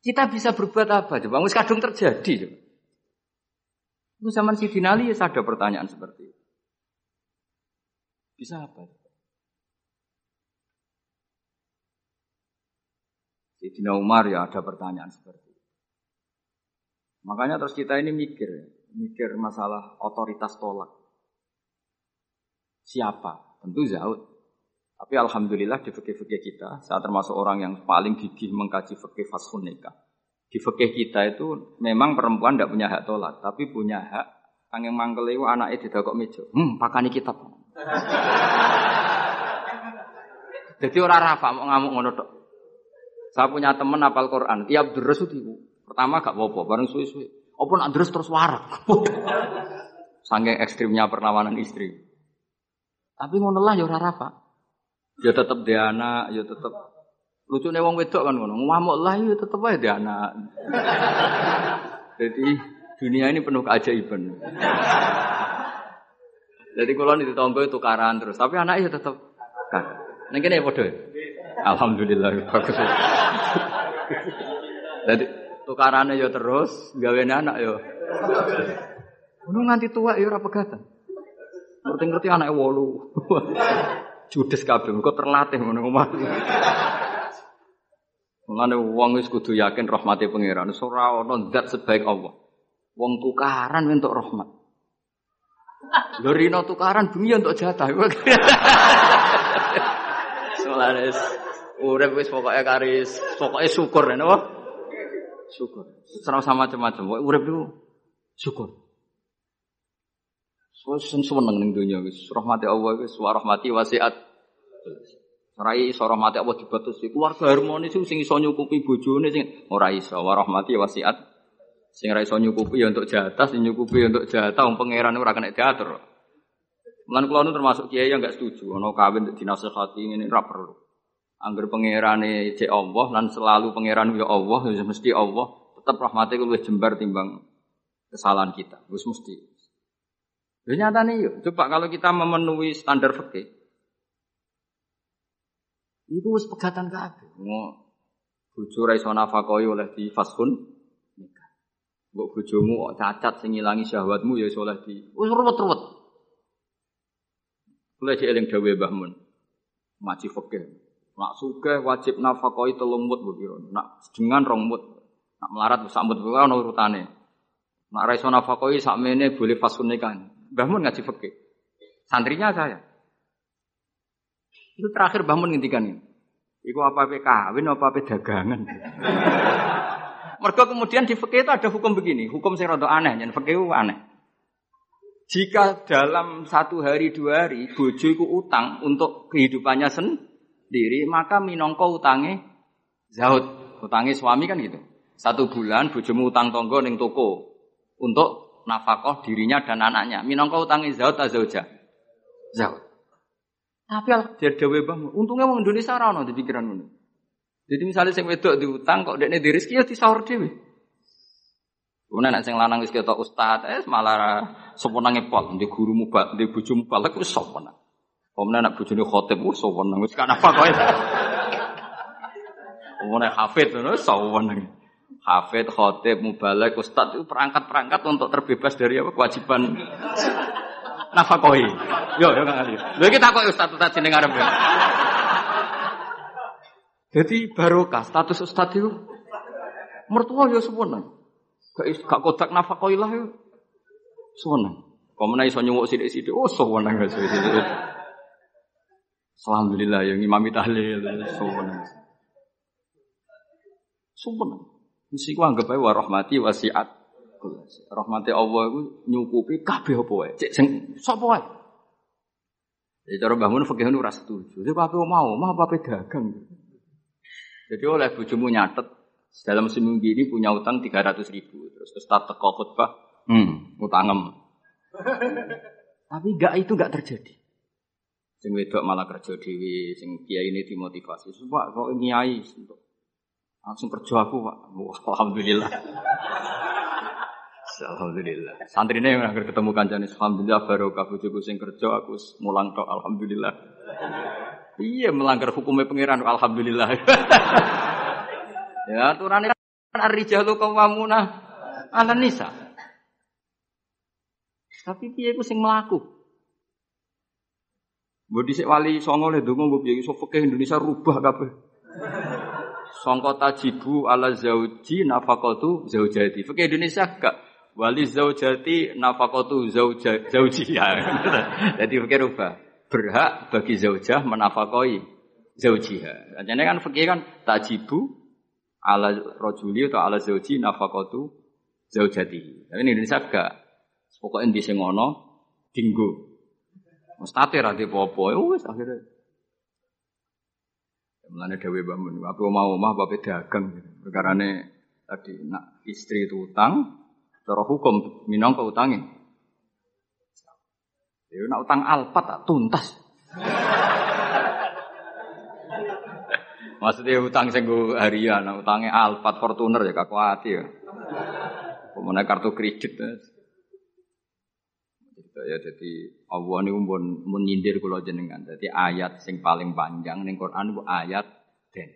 Kita bisa berbuat apa coba? Wis kadung terjadi coba. Itu zaman Sidin Ali ya ada pertanyaan seperti itu. Bisa apa? Dina Umar ya ada pertanyaan seperti itu. Makanya terus kita ini mikir, mikir masalah otoritas tolak. Siapa? Tentu Zaud. Tapi alhamdulillah di fikih-fikih kita, saya termasuk orang yang paling gigih mengkaji fikih fashun nikah. Di fikih kita itu memang perempuan tidak punya hak tolak, tapi punya hak Kang yang mangkel itu anaknya didokok meja. Hmm, pakani kitab. Jadi orang rafa mau ngamuk ngono. Saya punya teman apal Quran, tiap deres itu pertama gak apa-apa, bareng suwe-suwe. Apa nak deres terus warak. Saking ekstrimnya perlawanan istri. Tapi ngono lah ya ora rafa. Ya tetep dia anak, ya tetep lucu nih wong wedok kan ngono. Ngamuk lah ya tetep aja dia anak. Jadi dunia ini penuh keajaiban. Jadi kalau di tonggo itu tukaran terus, tapi anaknya tetap kakak. Neng kene padha. Alhamdulillah bagus. Jadi tukarannya yo terus, gawe anak yo. Ngono nganti tua yo ora pegatan. Ngerti-ngerti anake wolu. Judes kabeh, kok terlatih ngono omah. Mulane wong wis kudu yakin rahmati pangeran. Ora ana zat sebaik Allah. Wong tukaran untuk rahmat. Lho rino tukaran bumi untuk jatah. Solaris urip wis pokoke karis, pokoke syukur ya napa? Syukur. Serang sama macam-macam. Pokoke urip itu syukur. Wis seneng ning donya wis rahmati Allah wis wa rahmati wasiat. Ora iso rahmati Allah dibatasi. Keluarga harmonis sing iso nyukupi bojone sing ora iso wa rahmati wasiat Sing ra iso nyukupi ya untuk jatah, sing nyukupi ya untuk jatah wong pangeran ora kena diatur. Mulan kula termasuk kiai yang enggak setuju ono kawin dinasehati ngene ora perlu. Angger pangerane cek Allah lan selalu pangeran ya Allah, ya mesti Allah, tetap rahmate luwih jembar timbang kesalahan kita. Wis mesti. Ya nyatane yuk, coba kalau kita memenuhi standar fikih. Iku wis pegatan kabeh. Ngo bojo ra iso nafakoi oleh di fashun Mbok bojomu cacat sing ngilangi syahwatmu ya soleh di. Wis ruwet-ruwet. Cek eling dawuh Mbah Mun. Maci fikih. Nak suge wajib nafkahi telung mut. Nak dengan rong mut. Nak melarat sak mut kuwi ana urutane. Nak ra iso nafkahi sakmene boleh fasun nikah. Mbah Mun ngaji fikih. Santrinya saya. Itu terakhir Mbah Mun ini. Iku apa apa kawin apa apa dagangan. Mereka kemudian di fikih itu ada hukum begini, hukum sing rada aneh, yang fikih aneh. Jika dalam satu hari dua hari bojo utang untuk kehidupannya sendiri, maka minongko utangnya zaud. Utangnya suami kan gitu. Satu bulan bojomu utang tonggo ning toko untuk nafkah dirinya dan anaknya. Minongko utangnya zaud atau zauja? Zaud. Tapi al dia dewe bang, untungnya orang Indonesia rano di pikiran ini. Jadi misalnya sing wedok diutang kok dekne di rezeki ya disaur dhewe. Kemudian nek sing lanang wis ketok ustaz, eh malah soponange pol, di guru mubal, di bojo mubal iku soponan. Kemudian nek bojone khotib wis soponan wis kan apa kowe. Kemudian hafid ngono soponan. Hafid, khotib, mubalek, ustaz itu perangkat-perangkat untuk terbebas dari apa kewajiban nafakoi. Yo, yo kali. Lha kita kok ustaz ustaz jeneng arep. Jadi barokah status ustad itu mertua ya sewenang. Gak gak kodak nafakoilah ya sewenang. Komena iso nyuwuk sithik-sithik, oh sewenang ya sithik-sithik. Alhamdulillah yang imami tahlil sewenang. Sewenang. Mesti ku anggap ae wa rahmati wasiat. Rahmati Allah itu nyukupi kabeh apa wae. Cek sing sapa wae. Jadi cara bangun fikih ora setuju. Jadi apa mau, mau apa dagang. Jadi oleh bujumu nyatet dalam seminggu ini punya utang 300 ribu. Terus Ustaz teko khutbah, hmm, utangem. Tapi enggak itu enggak terjadi. Sing wedok malah kerja dewi, sing kiai ini dimotivasi. Pak, kok kiai langsung kerja aku, Pak. Wah, alhamdulillah. alhamdulillah. Santri ini yang ketemu kanjani, alhamdulillah barokah bojoku sing kerja aku mulang tok alhamdulillah. Iya melanggar hukumnya pangeran alhamdulillah. ya aturan kan ar-rijalu qawwamuna 'ala nisa. Tapi piye ku sing mlaku? Mbok dhisik wali songo le donga mbok piye iso Indonesia rubah kabeh. Sangka tajibu ala zauji nafaqatu zaujati. Fikih Indonesia gak wali zaujati zauja zauji ya. Jadi fikih rubah berhak bagi zaujah menafakoi zaujiha. Jadi kan fikih kan tajibu ala rojuli atau ala zauji nafakotu zaujati. Tapi ini Indonesia gak. Pokoknya di sengono. Mustate ra popo, ya wis akhirnya. Mulane dewe bangun, aku mau omah bape dagang. Perkarane tadi nak istri itu utang, cara hukum minangka utangin. Ya nak utang alpat tak tuntas. Maksudnya utang sing harian, utangnya Alphard Fortuner ya kak hati ya. Kemudian kartu kredit. Ya jadi Allah ini pun menyindir kalau jenengan. Jadi ayat sing paling panjang ning Quran itu ayat den.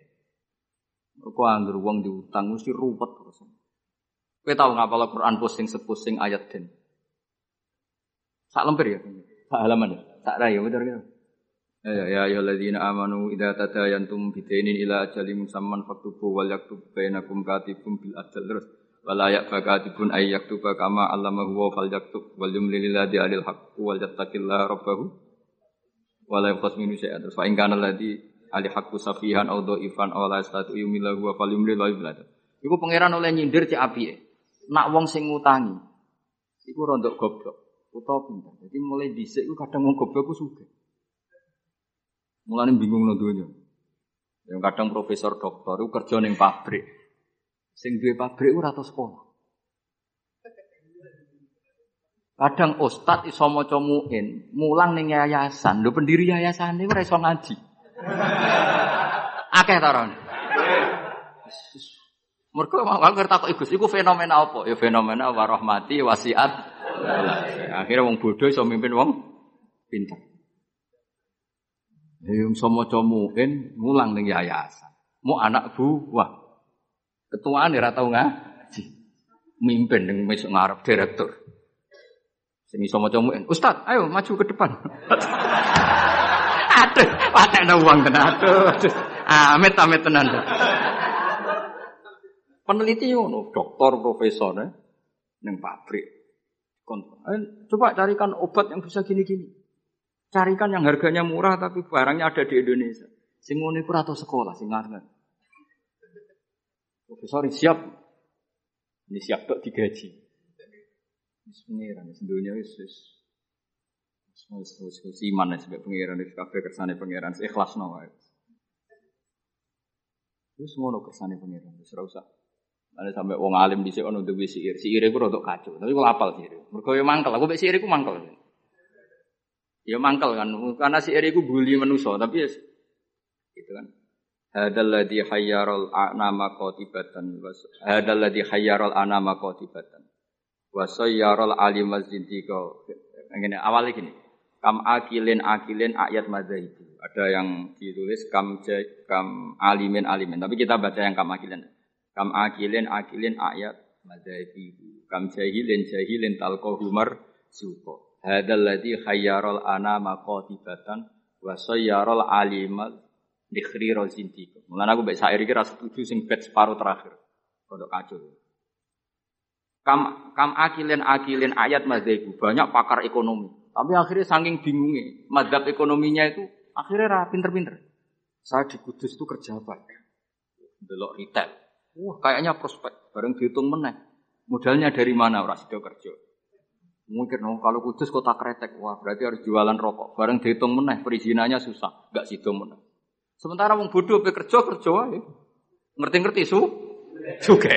Kau anggur uang diutang mesti ruwet terus. Kau tahu ngapa kalau Quran pusing sepusing ayat den? Sak lemper ya? Sak halaman ya? Sak raya betul gitu. Ya ya ya alladzina amanu idza tadayantum bidainin ila ajalin musamman faktubu wal yaktub bainakum katibun bil adl terus wala yakatibun ay yaktuba kama allamahu wa fal yaktub wal ladzi alil haqq wal yattaqillaha rabbahu wala yaqas minu syai'an. Terus fa in kana ladzi ali haqqu safihan aw dhaifan aw la yastatu yumilahu wa fal yumlil la yublad iku pangeran oleh nyindir cek apike. Nak wong sing ngutangi iku rondok goblok. Utawa pinter. Jadi mulai dhisik iku kadang wong goblok ku sugih. Mulane bingung dunia. Yang kadang profesor doktor itu kerja neng pabrik. Sing duwe pabrik ora tau sekolah. Kadang ustad iso maca muin, mulang ning yayasan. Lho pendiri yayasan niku ora iso ngaji. Akeh ta ora? Mergo aku ngerti takok Gus, iku fenomena apa? Ya fenomena warahmati wasiat. Akhirnya wong bodoh iso mimpin wong pinter. Ya iso maca mulang ning yayasan. Mu anak buah. Ketuaan ora tau ngaji. Mimpin ning mesuk ngarep direktur. Sing iso maca ayo maju ke depan. aduh, patekno uang tenan. Aduh, aduh. Amit amit tenan. Peneliti ngono, dokter, profesor, eh, neng pabrik. Eh, coba carikan obat yang bisa gini-gini. Carikan yang harganya murah tapi barangnya ada di Indonesia. Sing ngono sekolah sing. Profesor siap. Ini siap kok digaji. Wis pengiran wis dunya wis wis wis wis wis iman wis pengiran wis kabeh kersane pengiran ikhlasno wae. Wis ngono kersane pengiran wis ora usah ada sampai wong alim di sini untuk siir, siir itu untuk kacau. Tapi kalau apal siir, mereka yang mangkel. Aku siir itu mangkel. Ya mangkel kan, karena siir itu bully manusia. Tapi ya, gitu kan. Hadal ladhi hayyarul anama qatibatan Hadal ladhi hayyarul anama qatibatan. Wa sayyarul alim wazintika Ini awalnya gini kam akilin akilin ayat itu ada yang ditulis kam kam alimin alimin. Tapi kita baca yang kam akilin. Kam akilin akilin ayat madzhabi. Kam jahilin jahilin talqahu suko. Hadal ladzi khayyarul anama qatibatan. Wa sayyarul alimal dikhri rozintiku. Mulane aku mbek sair iki ra setuju sing bet separuh terakhir. Kodok kacau. Kam kam akilin akilin ayat madzhabi. Banyak pakar ekonomi. Tapi akhirnya saking bingungnya, madhab ekonominya itu akhirnya ra pinter-pinter. Saya di Kudus itu kerja apa? Delok retail. Wah, kayaknya prospek. Bareng dihitung meneh. Modalnya dari mana orang sido kerja? Mungkin oh, kalau kudus kota kretek, wah berarti harus jualan rokok. Bareng dihitung meneh, perizinannya susah, nggak sido meneh. Sementara wong bodoh bekerja kerja wae. Ngerti-ngerti su? Juga.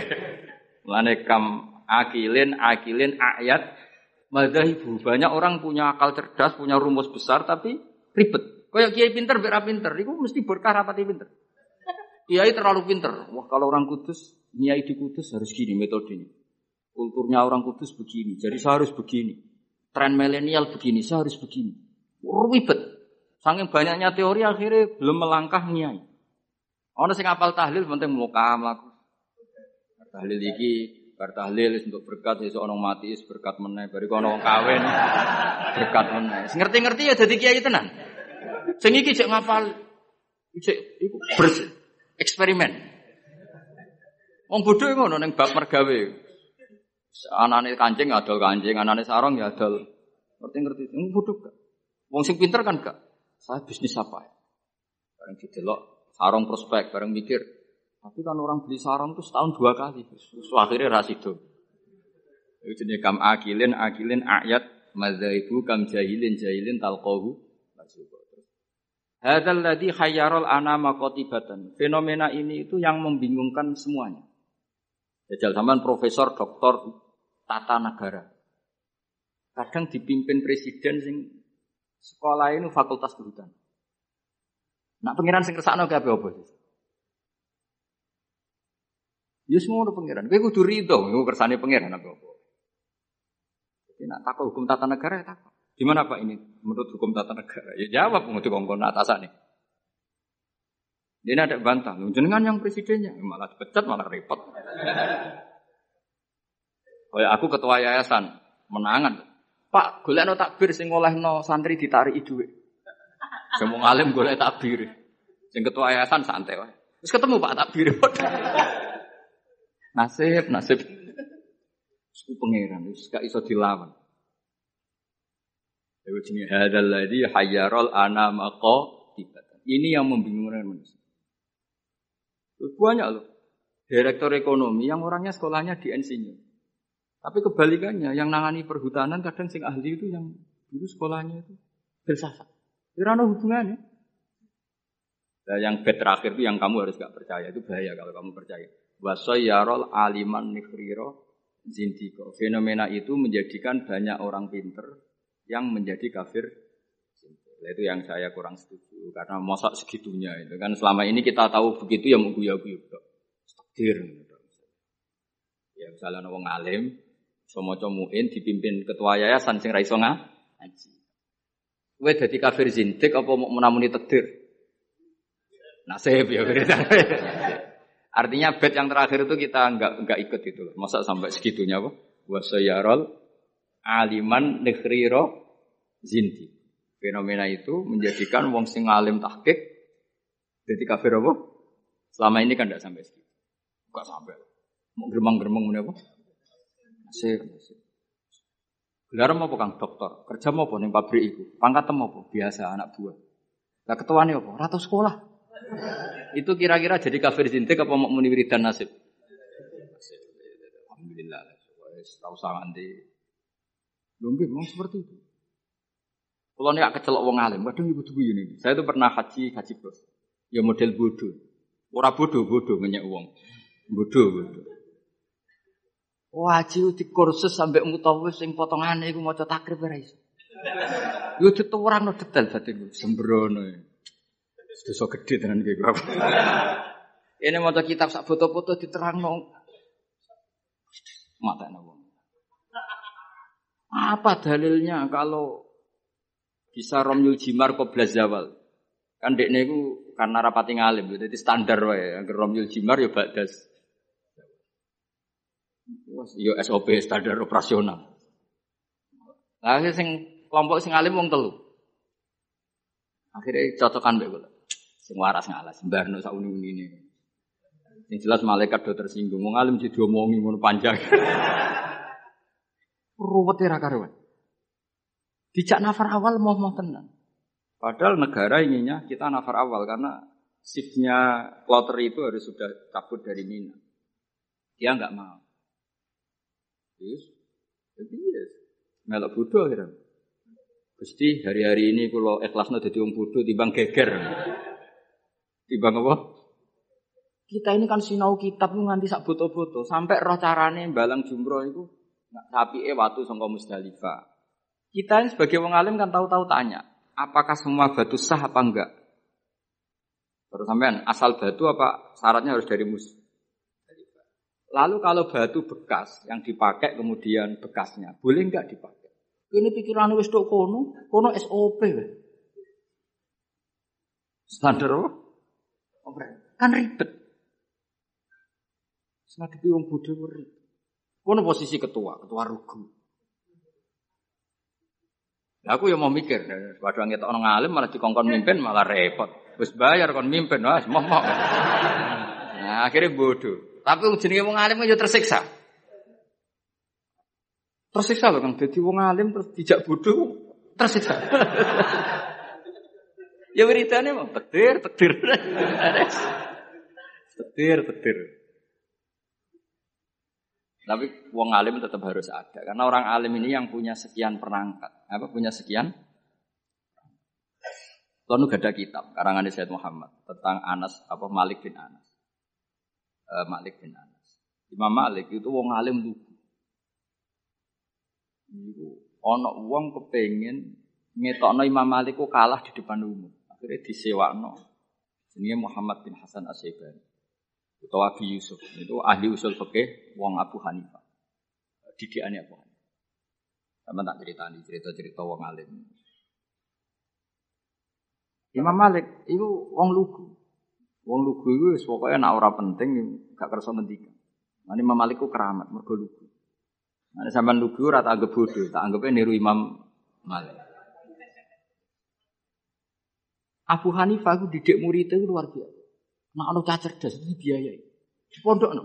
Lane kam akilin akilin ayat ibu Banyak orang punya akal cerdas, punya rumus besar tapi ribet. Kayak kiai pinter, biar pinter. Itu mesti berkah rapati pinter. Kiai terlalu pinter. Wah kalau orang kudus, niai di kudus harus gini metodenya. Kulturnya orang kudus begini, jadi saya harus begini. Tren milenial begini, saya harus begini. Ribet. Saking banyaknya teori akhirnya belum melangkah niai. Ono sing apal tahlil penting muka mlaku. Tahlil iki bar tahlil untuk berkat sesuk ono mati berkat meneh, bariku ono kawin berkat meneh. Ngerti-ngerti ya jadi kiai tenan. Sing iki cek ngapal cek iku bersih eksperimen. Wong bodoh ngono ning bab mergawe. Anane kancing adol kancing, anane sarong ya adol. Ngerti-ngerti. Wong bodoh gak? Wong sing pinter kan gak? Saya bisnis apa ya? Bareng didelok sarong prospek, bareng mikir. Tapi kan orang beli sarong tuh setahun dua kali. Terus akhirnya rasido. Itu jenis kam akilin, akilin ayat mazaibu kam jahilin, jahilin talqahu. Hadal ladhi khayyarul anama qatibatan. Fenomena ini itu yang membingungkan semuanya. Jajal zaman profesor, doktor, tata negara. Kadang dipimpin presiden sing sekolah ini fakultas kehutanan. Nak pengiran sing kersakno kabeh apa? Ya semua pengiran. Kowe kudu rido, iku kersane pengiran apa apa. Jadi nak takut hukum tata negara ya takut. Gimana Pak ini menurut hukum tata negara? Ya jawab menurut kongkong atasan nih. Dia ada bantah, jenengan yang presidennya malah dipecat malah repot. Oh ya, aku ketua yayasan menangan. Pak, golek no takbir sing no santri ditarik duit. Semua ngalim golek takbir. Sing ketua yayasan santai wae. Terus ketemu Pak takbir. nasib, nasib. Suku pangeran, wis gak iso dilawan. Itu jenis hadal ladhi hayyarol anama tibatan. Ini yang membingungkan manusia. Terus banyak loh. Direktur ekonomi yang orangnya sekolahnya di insinyur. Tapi kebalikannya, yang nangani perhutanan kadang sing ahli itu yang dulu sekolahnya itu filsafat. Ada hubungannya. Nah, yang bed terakhir itu yang kamu harus gak percaya itu bahaya kalau kamu percaya. Wasoyarol aliman nikriro zindiko. Fenomena itu menjadikan banyak orang pinter yang menjadi kafir. Itu yang saya kurang setuju karena masa segitunya itu kan selama ini kita tahu begitu ya mau guyu-guyu takdir. Ya misalnya wong alim, sama muin dipimpin ketua yayasan sing ra iso ngaji. Kowe dadi kafir zindik apa mau menamuni takdir? Nasib ya Artinya bed yang terakhir itu kita enggak enggak ikut itu. Masa sampai segitunya apa? Wasayarol aliman nekhriro zinti. Fenomena itu menjadikan wong sing alim tahqiq jadi kafir apa? Selama ini kan enggak sampai segitu. Enggak sampai. Mau geremang-geremang apa? Nasib, nasib. Gelar mau kang dokter, kerja mau ning pabrik itu? Pangkat mau? Biasa anak buah. Lah ketuane apa? Ratu sekolah. Itu kira-kira jadi kafir zintik apa mau muni wiridan nasib? Alhamdulillah. Tahu sangat nganti. Mungkin memang seperti itu. Kalau nih kecelok wong alim, kadang ibu tuh ini. Saya itu pernah haji haji bos. Ya model bodoh. Ora bodoh bodoh ngenyek uang. Bodoh bodoh. Wajib di kursus sampai mutawif sing potongane iku maca takrib ora iso. Yo dituwurang no detail batin sembrono. Dosa gede dengan kayak gue. Ini mau kitab sak foto-foto diterang nong. Mata nong. Apa dalilnya kalau bisa Romyul Jimar kok zawal? Kan dek niku karena rapati ngalim, jadi standar wae. Romyul Jimar ya badas. Yo SOP standar operasional. Lah sing kelompok sing alim wong telu. Akhirnya cocokan mbek kula. Sing waras ngalas, mbarno sak uni-unine. Yang jelas malaikat do tersinggung, wong alim jadi omongi ngono panjang. Ruwet ra karuan. Dijak nafar awal mau mau tenang. Padahal negara inginnya kita nafar awal karena shiftnya kloter itu harus sudah cabut dari Mina. Dia nggak mau. Yes. Jadi yes. Melok bodoh akhirnya. Gusti hari-hari ini kalau ikhlasnya jadi wong bodoh timbang geger. Timbang apa? Kita ini kan sinau kitab nganti sak boto-boto sampai roh carane balang jumroh itu sapi eh watu sangka Musdalifah. Kita ini sebagai wong alim kan tahu-tahu tanya, apakah semua batu sah apa enggak? Terus sampean asal batu apa syaratnya harus dari mus? Lalu kalau batu bekas yang dipakai kemudian bekasnya, boleh enggak dipakai? Ini pikiran wis kono, kono SOP. Standar apa? Kan ribet. Ngadepi wong bodho ribet. Kono posisi ketua, ketua rugu. aku ya mau mikir, padahal ngetok orang alim malah dikongkon mimpin malah repot. Wis bayar kon mimpin, wah mau. Nah, akhirnya bodoh. Tapi jenenge wong alim ya tersiksa. Tersiksa loh kan, jadi wong alim terus dijak bodoh, tersiksa. Ya beritanya mau petir, petir. petir, petir. Tapi wong alim tetap harus ada karena orang alim ini yang punya sekian perangkat, apa punya sekian. Lalu gak ada kitab karangan Sayyid Muhammad tentang Anas apa Malik bin Anas. E, Malik bin Anas. Imam Malik itu wong alim lugu. Itu ono wong kepengen ngetokno Imam Malik kok kalah di depan umum. Akhirnya disewakno. Jenenge Muhammad bin Hasan. Atau Abi Yusuf. Itu ahli usul fikih wong Abu Hanifah. Didikane Abu Hanifah. Sama tak ceritani cerita-cerita wong alim. Imam Malik itu wong lugu. Wong lugu itu pokoknya nak ora penting gak kerasa ngendikan. Nah, Imam Malik keramat mergo lugu. Nah, sampean lugu ora tak anggap bodoh, tak anggapnya niru Imam Malik. Abu Hanifah itu didik murid itu luar biasa. Nak ono cah cerdas itu pondok no.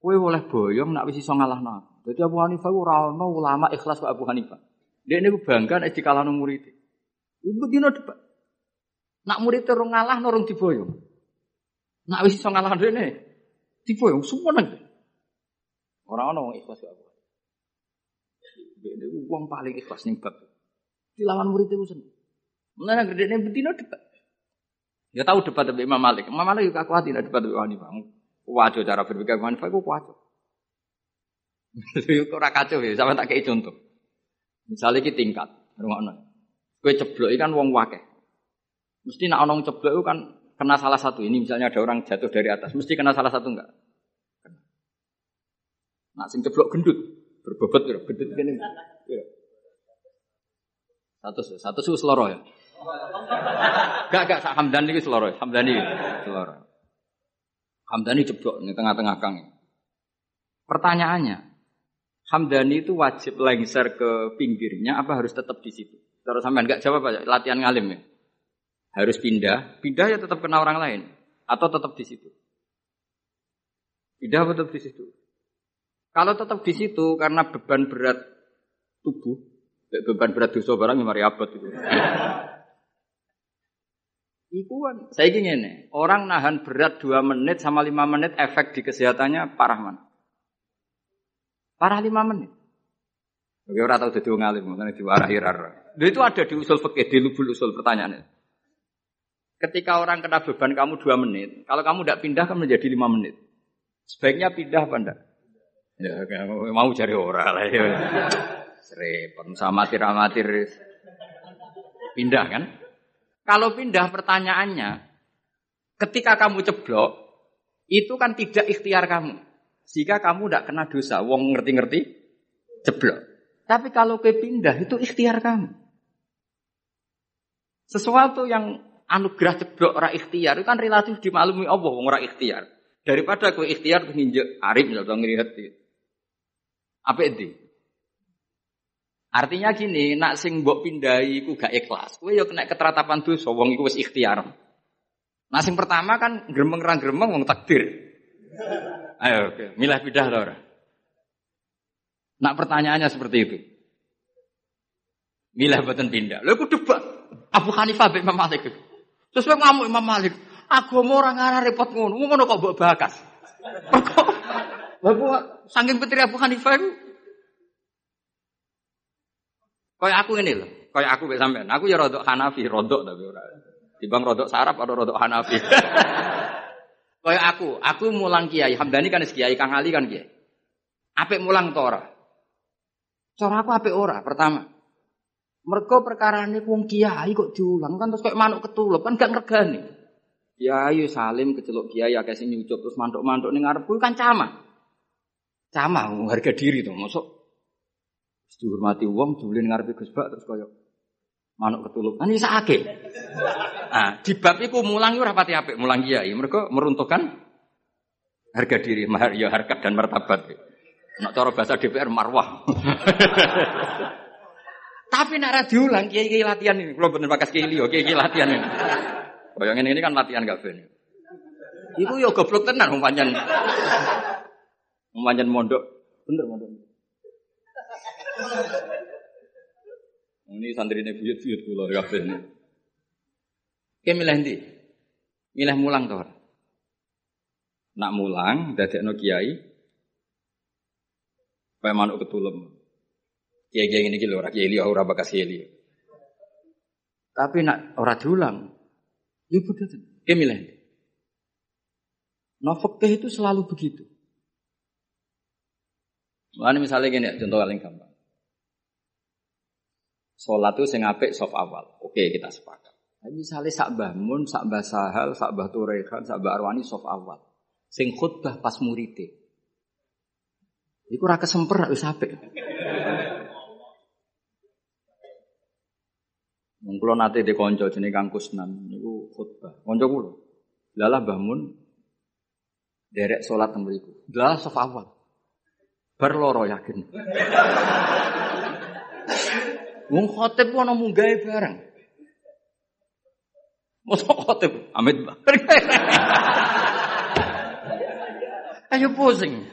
Kue boleh boyong nak wis iso ngalahno. Jadi Abu Hanifah ora ono ulama ikhlas kok Abu Hanifah. Dia ini bangga nek dikalahno murid. Ibu dino debat. Nak murid itu ngalah norong diboyong. Nak wis iso ngalahno dene diboyong semua nang. Orang ono ikhlas kok ini uang paling ikhlas nih bab. Dilawan murid itu sendiri. Mulane gedene betina debat. Ya tahu debat dengan Imam Malik. Imam Malik juga kuat tidak debat dengan Imam Hanifah. Wajo cara berpikir Imam Hanifah itu kuat. Kok ora kacau ya, sampe tak kei contoh. Misalnya iki tingkat, rungokno. Kowe ceblok kan wong wakeh. Mesti nak ono ceblok itu kan kena salah satu. Ini misalnya ada orang jatuh dari atas, mesti kena salah satu enggak? Nak sing ceblok gendut, berbobot ya, gendut gini. Ya. Satu satu su seloro ya. Gak gak sak Hamdan iki seloro, Hamdani seloro. Hamdani ceblok di tengah-tengah kang. Pertanyaannya, Hamdani itu wajib lengser ke pinggirnya apa harus tetap di situ? Terus sampean enggak jawab aja, latihan ngalim ya. Harus pindah, pindah ya tetap kena orang lain atau tetap di situ. Pindah tetap di situ. Kalau tetap di situ karena beban berat tubuh, beban berat dosa barang yang mari abad itu. Iku kan, saya ingin nih, orang nahan berat dua menit sama lima menit efek di kesehatannya parah mana? Parah lima menit. Oke, orang tahu jadi ngalim, makanya diwarahi rara. Itu ada di usul fikih, di lubul usul pertanyaannya. Ketika orang kena beban kamu dua menit, kalau kamu tidak pindah kan menjadi lima menit. Sebaiknya pindah apa enggak? Ya, mau cari orang lah ya. Serepot, sama amatir pindah kan? Kalau pindah pertanyaannya, ketika kamu ceblok, itu kan tidak ikhtiar kamu. Sehingga kamu tidak kena dosa. Wong ngerti-ngerti, ceblok. Tapi kalau ke pindah, itu ikhtiar kamu. Sesuatu yang anugerah ceblok ora ikhtiar itu kan relatif dimaklumi Allah wong ora ikhtiar. Daripada kowe ikhtiar nginjek arif misalnya ngelihat Apa itu? Artinya gini, nak sing mbok pindahi iku gak ikhlas. Kowe yo kena keteratapan dosa wong iku wis ikhtiar. Nah sing pertama kan gremeng ra gremeng wong takdir. Ayo, oke. milah pindah to ora? Nak pertanyaannya seperti itu. Milah boten pindah. Lha debat Abu Hanifah Imam Malik. Terus kowe ngamuk Imam Malik. Agama ora ngarah repot ngono. Ngono kok mbok bakas. Bapak saking putri Abu Hanifah itu Kayak aku ini loh, kayak aku kayak sampean. Aku ya rodok Hanafi, rodok tapi ora. Dibang rodok sarap atau rodok Hanafi. kayak aku, aku mulang kiai. Hamdani kan kiai, Kang Ali kan kiai. Apik mulang tora. Cara aku apik ora, pertama. Perkara ini wong kiai kok diulang kan terus kayak manuk ketulup kan gak ngergani. Kiai salim kecelok kiai akeh sing nyucup terus mantuk-mantuk ning ngarepku kan cama. Cama harga diri tuh, masuk dihormati wong julin ngarepe Gus Bak terus kaya manuk ketulup. Kan isa akeh. Nah, di bab iku mulang ora pati apik mulang kiai. Mereka meruntuhkan harga diri, ya harkat dan martabat. Nak cara bahasa DPR marwah. Tapi nak diulang kiai-kiai latihan ini. Kalau bener bakas kiai liyo, kiai-kiai latihan ini. Bayangin ini kan latihan gak ben. Iku yo goblok tenan umpamanya. Umpamanya mondok. Bener mondok. Ini santri ini buyut-buyut kula kabeh. Ki milih ndi? Milih mulang to Nak mulang dadekno kiai manuk ketulem. Kiai-kiai ini lho ora kiai liya ora bakas kiai. Tapi nak ora diulang, ya Ki milih. No itu selalu begitu. Mana misalnya gini, contoh paling gampang. Sholat itu sing apik soft awal. Oke, kita sepakat. Tapi misalnya sak Mun, sak Mbah Sahal, sak Mbah Turekan, sak Mbah Arwani soft awal. Sing khutbah pas murite. Iku ora kesemper wis apik. Wong kula nate de kanca jenenge Kang Kusnan niku khutbah. Kanca kula. Lalah Mbah Mun derek salat teng mriku. Lah soft awal. Bar yakin. Wong khotib ana munggahe bareng. Mosok khotib amit bareng. Ayo pusing.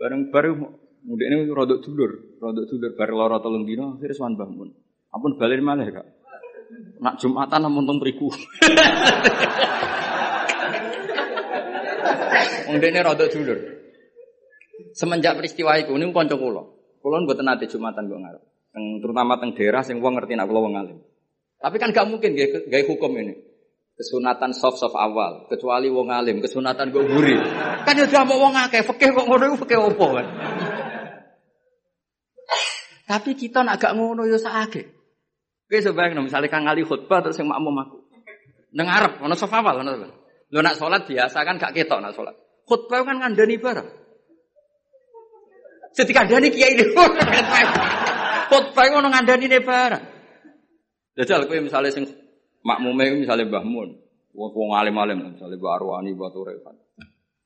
Bareng baru ini rodok dulur, rodok dulur bareng lara telung dina sowan bangun. Ampun balik malih, Kak. Nak Jumatan namun teng mriku. Wong dene rodok dulur. Semenjak peristiwa iku niku kanca kula. Kulon buat nanti jumatan gue ngarep. terutama teng daerah sing wong ngerti nak kulo wong alim. Tapi kan gak mungkin gak hukum ini. Kesunatan soft-soft awal, kecuali wong alim, kesunatan gue buri. Kan ya mau wong akeh, fikih kok ngono iku fikih opo kan. Tapi kita nak gak ngono ya sakake. Kowe sebayang misalnya kang ngali khutbah terus yang makmum aku. Nang arep ono soft awal ono. Lo nak sholat biasa kan gak ketok nak sholat. Khutbah kan ngandani barang. Ketika dani kiai ini khutbah ngono ngandani ne barang. Jajal kowe misalnya sing makmume misalnya Mbah Mun, wong alim-alim misalnya Mbah Arwani, Mbah Turekan.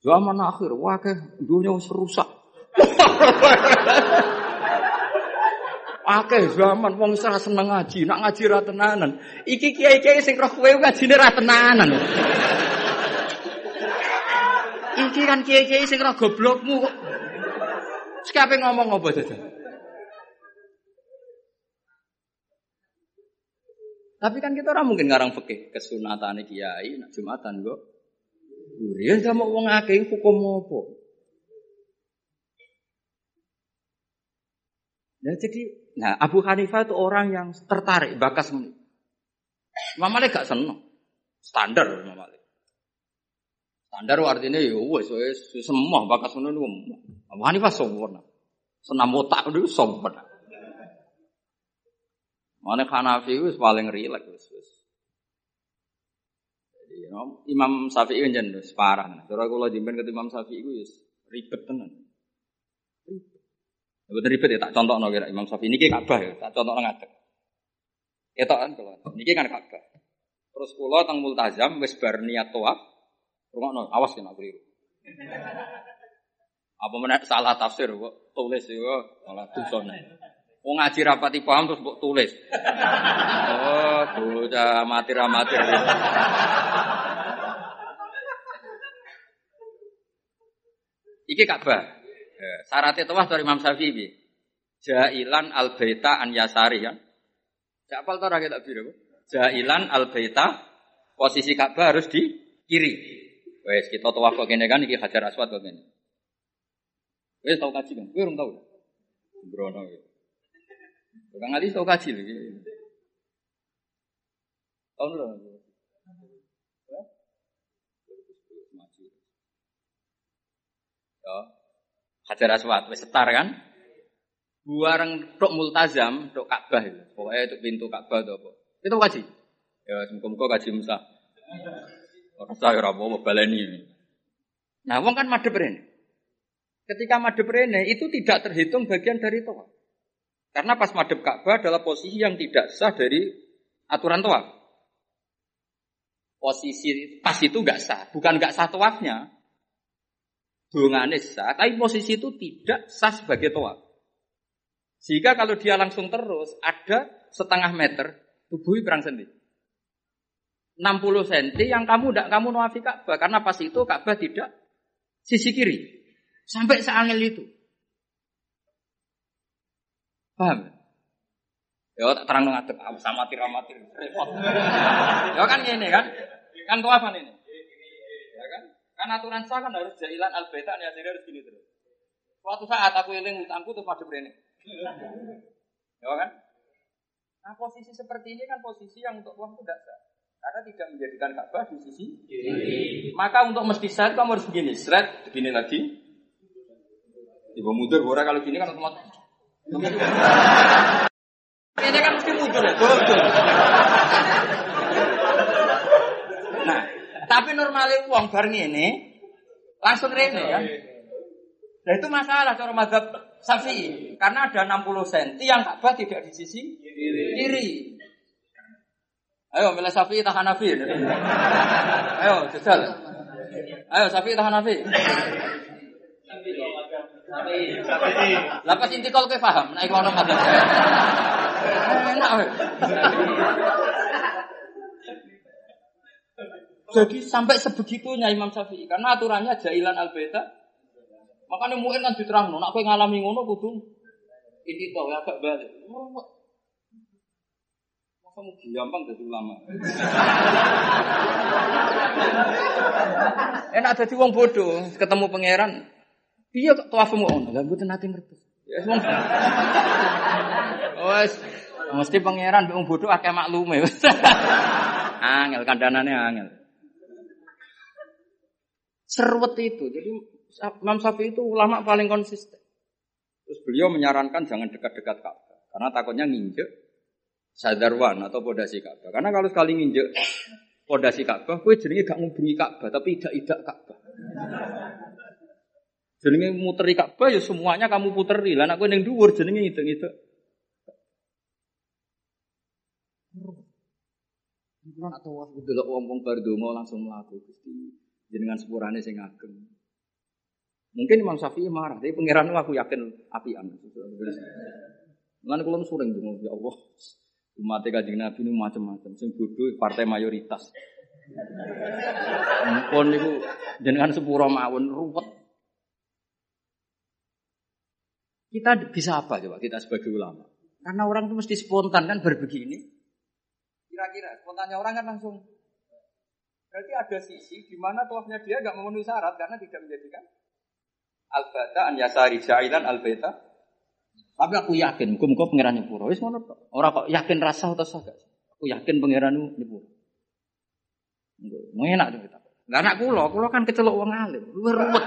Zaman akhir, wah dunia rusak. Akeh zaman wong ora seneng ngaji, nak ngaji ra tenanan. Iki kiai-kiai sing roh kowe ngajine ra tenanan. Iki kan kiai-kiai sing roh goblokmu kok. Ngomong apa saja. Tapi kan kita orang mungkin ngarang fikih kesunatan kiai, nak jumatan kok. Ya sama wong akeh hukum apa? Nah, jadi, nah Abu Hanifah itu orang yang tertarik, bakas ini. Imam Malik gak seneng. Standar Imam Malik. Standar artinya ya wes wes semua bakas ini Abu Hanifah sempurna. Senam otak itu sempurna. Mana Hanafi itu paling rileks wis wis. Jadi Imam Syafi'i kan jen separah. Cara kula jemben ke Imam Syafi'i itu ribet tenan. Ribet. Betul ribet ya tak contohno kira Imam Syafi'i niki Ka'bah ya, tak contohno ngadeg. Ketok kan kalau niki kan Ka'bah. Terus kula teng multazam wis bar niat tawaf. Rungokno, awas ya nak keliru. Apa menak salah tafsir kok tulis yo malah dosane. Wong ngaji rapati paham terus mbok tulis. Oh, bocah amatir-amatir. Iki Ka'bah. Eh, syaratnya itu dari Imam Syafi'i. Jailan al baita an yasari ya. Siapa tahu rakyat tak biru? Jailan al baita posisi Ka'bah harus di kiri. Wes kita tawaf kok gini kan iki Hajar Aswad kok gini. Wes tau kaji kan? Kowe urung tau. Brono gitu. Bukan ngali tau kaji lagi. Tahun lalu. Ya. Hajar Aswad wis setar kan? Buareng tok multazam, tok Ka'bah itu. Pokoknya tok pintu Ka'bah itu apa? Itu kaji. Ya, semoga kaji Musa. Ora saya ora mau baleni. Nah, wong kan madhep rene. Ketika madhep rene itu tidak terhitung bagian dari tawaf. Karena pas madhep Ka'bah adalah posisi yang tidak sah dari aturan tawaf. Posisi pas itu nggak sah, bukan nggak sah tawafnya. Dungane sah, tapi posisi itu tidak sah sebagai tawaf. Sehingga kalau dia langsung terus ada setengah meter tubuh perang sendiri. 60 cm yang kamu tidak kamu nawafi Ka'bah karena pas itu Ka'bah tidak sisi kiri sampai seangel itu. Paham? Ya tak terang ngadep sama tiramatir repot. ya kan ini kan? Kan tuafan ini. Kan aturan sah kan harus jailan al beta ya jadi harus gini terus. Suatu saat aku eling utangku terus pada berani. Ya kan? Nah posisi seperti ini kan posisi yang untuk uang itu tidak sah. Karena tidak menjadikan Ka'bah di sisi kiri. Maka untuk mesti sah kamu harus begini, seret, begini lagi. Ibu mundur, orang kalau gini kan otomatis. Ini kan mesti mundur ya. Nah, tapi normalnya uang bareng ini langsung rene kan. Nah itu masalah cara madhab Syafi'i karena ada 60 cm yang Ka'bah tidak di sisi kiri. kiri. Ayo milih Syafi'i tahan Hanafi. Ayo jajal. Ayo Syafi'i tahan Hanafi. Lah pas inti kalau paham, nek ngono madhab. Enak Jadi sampai sebegitunya Imam Syafi'i karena aturannya jailan al beta. Makanya mungkin kan diterang, nak kowe ngalami ngono kudu ini tau ya agak balik. Masa mau gampang jadi ulama. Enak jadi wong bodoh, ketemu pangeran. Iya kok tawafmu ono, lha mboten nate ngerti. Wong. Wes mesti pangeran wong bodoh akeh maklume. angel, kandanannya angel. Serwet itu. Jadi Imam Syafi'i itu ulama paling konsisten. Terus beliau menyarankan jangan dekat-dekat Ka'bah karena takutnya nginjek sadarwan atau podasi Ka'bah. Karena kalau sekali nginjek podasi Ka'bah, kue jenenge gak ngubungi Ka'bah tapi tidak Ka'bah. Jenenge muteri Ka'bah ya semuanya kamu puteri. Nek kowe ning dhuwur jenenge itu-itu. Nak tawaf delok wong-wong donga langsung Gusti. Jenengan sepurane sing ageng. Mungkin Imam Syafi'i marah, tapi pangeran aku yakin apian. Lan kula sering donga ya Allah. Umat kanjeng Nabi ini macam-macam. Sing bodoh partai mayoritas. Mumpun niku jenengan sepuro mawon ruwet. Kita bisa apa coba kita sebagai ulama? Karena orang itu mesti spontan kan berbegini. Kira-kira spontannya orang kan langsung. Berarti ada sisi di mana tuafnya dia nggak memenuhi syarat karena tidak menjadikan al-bata an yasari jailan al-bata. Tapi aku yakin, muga-muga pangeran nyepuro. Wis ngono tok. Ora kok yakin rasa atau sagak. Aku yakin pangeran nyepuro. Enak tuh kita. Lah anak kula, kula kan kecelok wong alim. Luwih ruwet.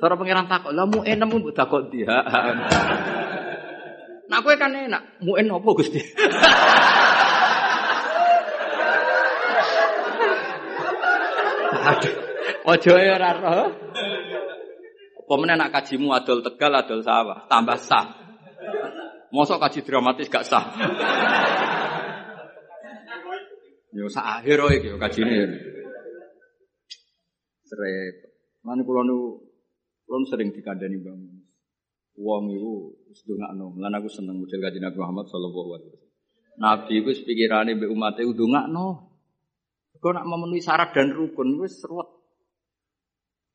Cara pangeran takok, "Lah mu enem mu takok dia." Nah kowe kan enak, mu en apa Gusti? Aduh, ojo ya ora roh. Apa meneh nak kajimu adol Tegal adol sawah, tambah sah. Mosok kaji dramatis gak sah. Yo sak akhir iki yo kajine. Srep. Lan kula nu kula sering dikandani Bang. Wong iku wis ndongakno. Lan aku seneng model kaji Nabi Muhammad sallallahu alaihi wasallam. Nabi iku pikirane mbek umat e ndongakno. Kau nak memenuhi syarat dan rukun, wis seruat.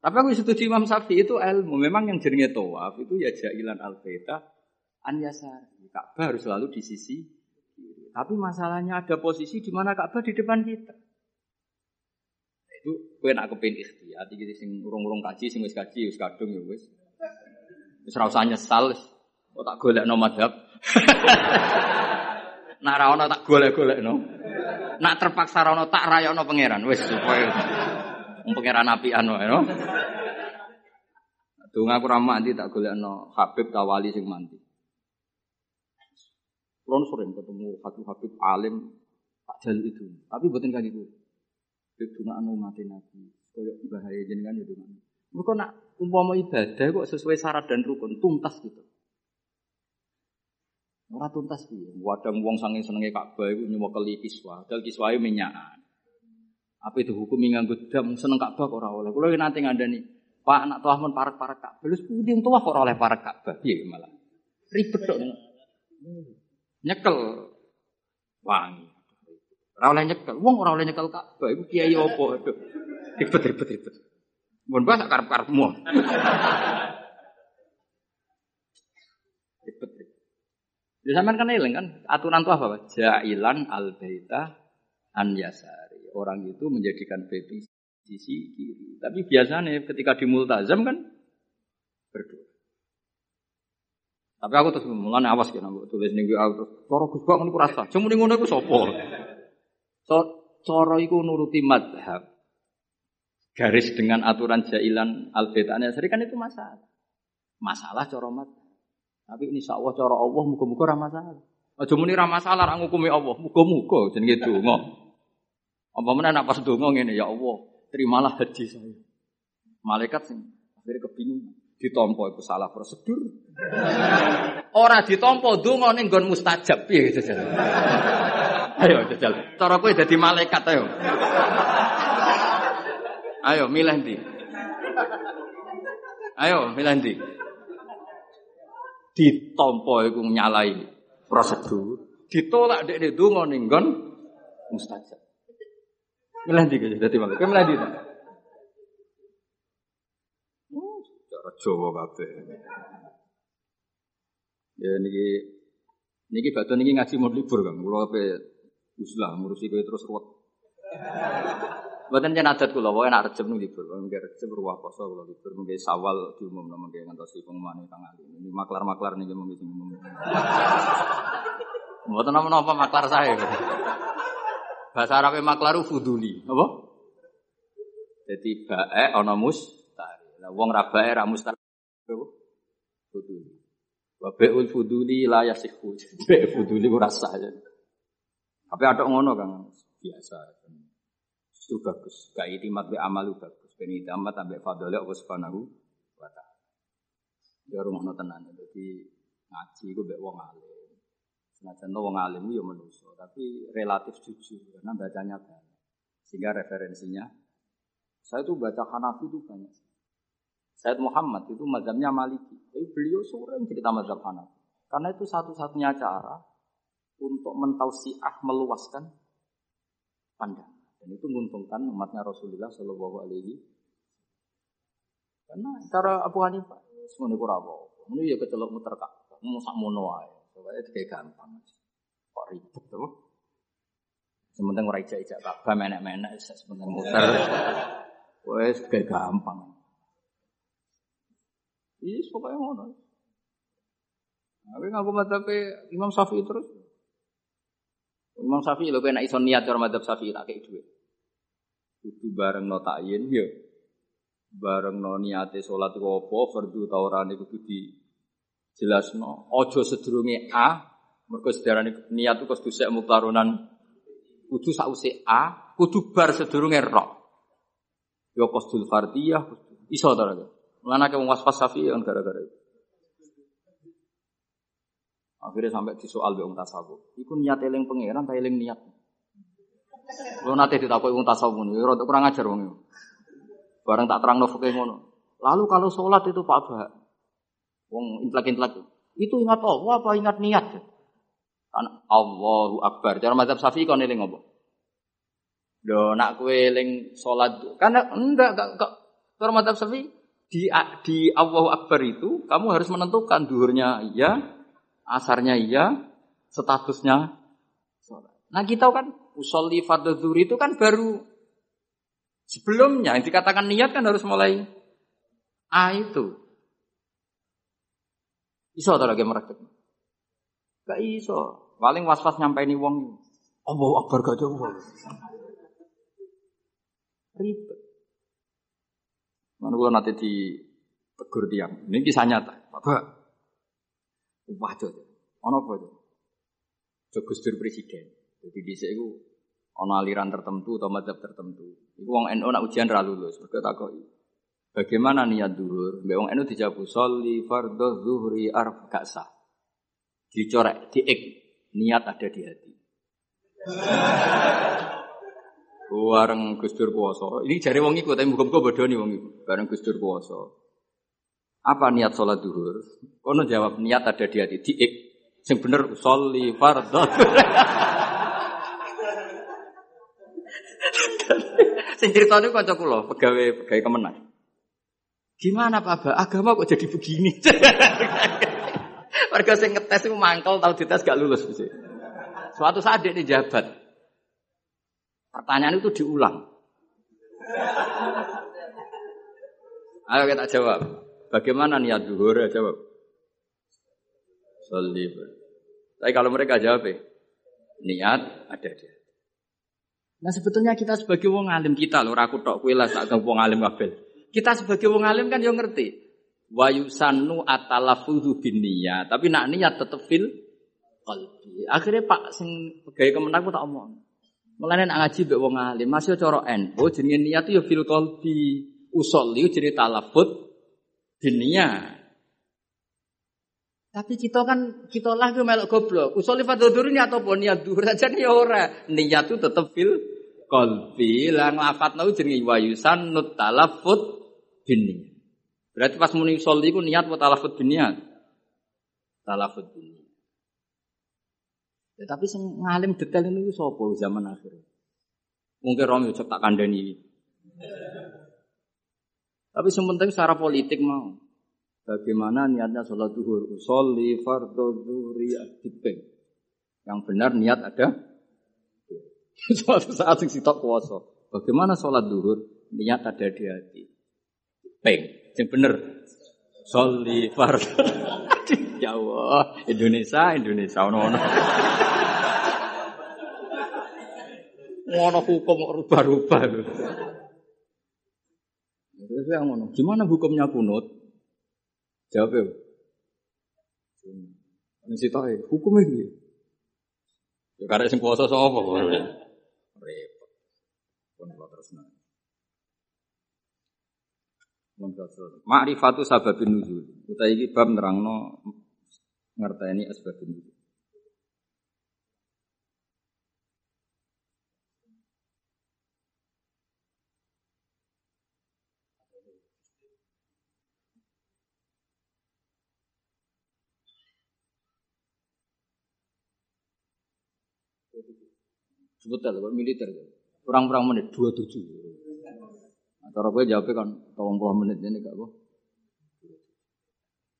Tapi aku setuju Imam Syafi'i itu ilmu. Memang yang jenenge tawaf itu ya jailan al-baita an yasari. Ka'bah harus selalu di sisi. Tapi masalahnya ada posisi di mana Ka'bah di depan kita. Itu kowe nak kepin ikhtiar iki sing urung-urung kaji sing wis kaji wis kadung ya wis. Wis ora usah nyesal. Kok tak golekno madhab. Nak ra ono tak golek-golekno. Nak terpaksa ra ono tak rayono pangeran wis supaya pangeran apian wae no. Donga aku ra mandi tak golekno Habib Tawali sing mandi. Kulon sering ketemu Habib-Habib alim tak jalan itu. Tapi buatin kaki gue. Donga anu mati nabi. Koyok bahaya jenengan ya donga. Mereka nak umpama ibadah kok sesuai syarat dan rukun tuntas gitu. Ora tuntas piye. Wadang wong saking senenge Ka'bah iku nyewekeli kiswa. Dal kiswae minyakan. Apa itu hukum nganggo dam seneng Ka'bah ora oleh. Kulo nanti ngandani, Pak anak tuah men parek-parek Ka'bah. Lus pundi wong tuah kok ora oleh parek Ka'bah. Piye. Ribet tok. Nyekel wangi. Ora oleh nyekel. Wong ora oleh nyekel Ka'bah iku kiai opo? Aduh. Ribet ribet ribet. Mun bah sak karep-karepmu. Ribet ribet. Ya sampean kan eling kan aturan tuh apa? Jailan al baita an yasari. Orang itu menjadikan baby sisi kiri. Tapi biasanya ketika di multazam kan berdoa. Tapi aku terus mulane awas kena mbok tulis ning WA terus cara Gus kok ngono rasa. Cuma ning ngono iku sapa? Cara iku nuruti madhab. Garis dengan aturan jailan al baitane seri kan itu masalah. Masalah cara madhab. Tapi insya Allah cara Allah muga-muga ora masalah. Aja muni ra masalah ra ngukumi Allah, muga-muga jenenge donga. Apa meneh nak pas donga ngene ya Allah, terimalah haji saya. Malaikat sing akhirnya kebingungan. Ditompo itu salah prosedur. Ora ditompo donga ning nggon mustajab piye gitu. Ayo jajal. Cara kowe dadi malaikat ayo. Ayo milih ndi? Ayo milih ndi? Ditompo iku nyalai prosedur, ditolak dek dek donga ning nggon mustajab. Milih ndi kaya dadi malah. Kowe milih ndi? Oh, cara Jawa. Ya niki niki batu niki ngaji mau libur kan. Kula ape uslah ngurusi terus ruwet. Mboten yen adat kula wae nek rejeb ning libur, mengke rejeb ruwah poso kula libur, mengke sawal diumumno mengke ngantos pengumuman tang ali. Ini maklar-maklar niki mengke sing umum. Mboten napa-napa maklar saya. Bahasa Arab maklaru fuduli. Apa? Jadi bae ana mustari. Lah wong ra bae ra mustari. Fuduli. Wa bai'ul fuduli la yasihu. Bae fuduli ora sah. Tapi ada ngono kan biasa. Itu bagus. Gak itimat be amalu bagus. Ben itimat ambek fadhole Allah Subhanahu wa taala. Ya rumah tenan. Jadi ngaji ku mbek wong alim. Senajan wong alim ya manusia, tapi relatif jujur karena bacanya banyak. Sehingga referensinya saya tuh baca Hanafi itu banyak. Said Muhammad itu mazhabnya Maliki. Tapi beliau sering cerita mazhab Hanafi. Karena itu satu-satunya cara untuk mentausiah meluaskan pandangan. Dan itu menguntungkan umatnya Rasulullah Shallallahu Alaihi Karena cara Abu Hanifah semuanya kurang apa. Ini ya kecelok muter kak, mau sak mono Pokoknya itu kayak gampang. Kok ribet tuh? Sementara ora ijak-ijak Ka'bah menek-menek sementara muter. Wes kayak gampang. Iya, pokoknya ngono. Tapi ngaku madhabe Imam Syafi'i terus. Imam Syafi'i lho kena iso niat cara madhab Syafi'i tak kei dhuwit. Kudu bareng no takyin ya. Bareng no niate salat iku apa, fardu ta ora niku kudu di jelasno. Ojo sedurunge A, mergo sedarane niat itu kudu sek muktarunan kudu sause A, kudu bar sedurunge ro. Ya qasdul fardiyah iso ta ora. Mulane wong waswas safi kan gara-gara itu. Akhirnya sampai di soal be tasawuf. Iku niat eling pangeran ta eling niat. Lo nate ditakoki wong tasawuf ini, rada kurang ajar wong Barang tak terang fikih ngono. Lalu kalau sholat itu Pak Bah, Wong intelek-intelek itu ingat Allah apa ingat niat? Kan Allahu Akbar. Cara mazhab Syafi'i kon eling apa? Do nak kowe eling salat karena enggak enggak, enggak. Cara mazhab Syafi'i di di Allahu Akbar itu kamu harus menentukan duhurnya iya, asarnya iya, statusnya sholat. Nah kita kan usolli fardhu itu kan baru sebelumnya yang dikatakan niat kan harus mulai A itu. Iso ta lagi merakit. Gak iso. Paling was-was ini wong. Allah Akbar gak jauh. Ribet. Mana gue nanti di tegur tiang. Ini kisah nyata. Bapak. Itu. Ono apa itu? Jogus presiden. Jadi di sini ono aliran tertentu atau mazhab tertentu. Iku wong NU nak ujian ra lulus. Mergo. Bagaimana niat duhur? Mbak wong enu dijawab sholli fardhu zuhri arf gak sah. Dicorek, diik. Niat ada di hati. Wareng Gus Dur. Ini jari wong iku tapi muga-muga bodoni wong iku. Bareng Gus Dur puasa. Apa niat sholat duhur? Kono jawab niat ada di hati. Diik. Sing bener sholli fardhu. Sing ceritane kanca kula, pegawai pegawai kemenang. Gimana Pak Abah? Agama kok jadi begini? Warga sing ngetes itu mangkel tahu dites gak lulus sih. Suatu saat dia jabat. Pertanyaan itu diulang. Ayo kita jawab. Bagaimana niat duhur? Ya jawab. Salib. Tapi kalau mereka jawab, ya, niat ada dia. Nah sebetulnya kita sebagai wong alim kita loh, aku tok kue lah, tak wong alim kabel. Kita sebagai wong alim kan yang ngerti. Wa yusanu atalafudhu bin niat. Tapi nak niat tetep fil qalbi. Akhirnya Pak sing pegawai kemenang tak omong. Mulane nak ngaji mbek wong alim, masih cara NU jenenge niat ya fil qalbi. Usolli jadi talafut niat. Tapi kita kan kita lah ke melok goblok. Usolli fadhur ini atau pun niat duhur saja nih ora. Niat itu tetep fil. Lah nglafat nau jenenge wa yusannu talafut bin Berarti pas muni sholli ku niat buat talafut niat. Talafut bin Ya, tapi sing ngalim detail ini sapa zaman akhir. Mungkin Romi cek tak kandani. Tapi yang penting secara politik mau. Bagaimana niatnya sholat duhur? Usolli fardhu dhuhri. Yang benar niat ada. Suatu saat sing sitok kuasa. Bagaimana sholat duhur? Niat ada di hati peng. Yang bener. Soli fardhu. ya Allah, Indonesia, Indonesia ono ono. Ngono hukum rubah-rubah Terus yang ngono, gimana hukumnya kunut? Jawab ya. Ini tahu hukumnya gitu. Ya karena sing puasa sapa kok. Repot. Pun terus nang. Ma'rifatu sababin nuzul. Utai iki bab nerangno ngerteni asbabun nuzul. Sebentar, Pak militer. Kurang-kurang menit, dua tujuh. Cara gue jawabnya kan, tolong puluh menit ini gak kok.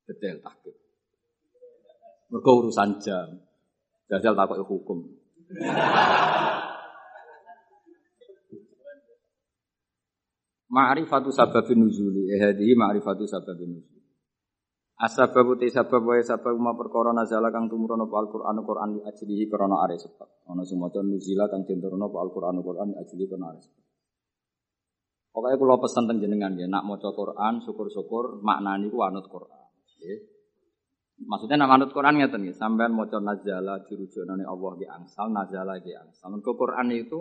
Detail takut. Mereka urusan jam. Jajal takut hukum. Ma'rifatu sababin nuzuli. Eh, hadihi ma'rifatu sababin nuzuli. Asbab uti sabab wae sabab ma perkara nazala kang tumurun apa Al-Qur'an Qur'an li ajlihi krana are sebab. Ana sing maca nuzila kang tinturun apa Al-Qur'an Qur'an li ajlihi krana are sebab. Pokoke kula pesen teng jenengan nggih, nak maca Qur'an syukur-syukur maknane ku anut Qur'an. Nggih. Maksudnya nak anut Quran ngeten nggih, sampean maca nazala dirujukane Allah di angsal, nazala di angsal. Mergo Quran itu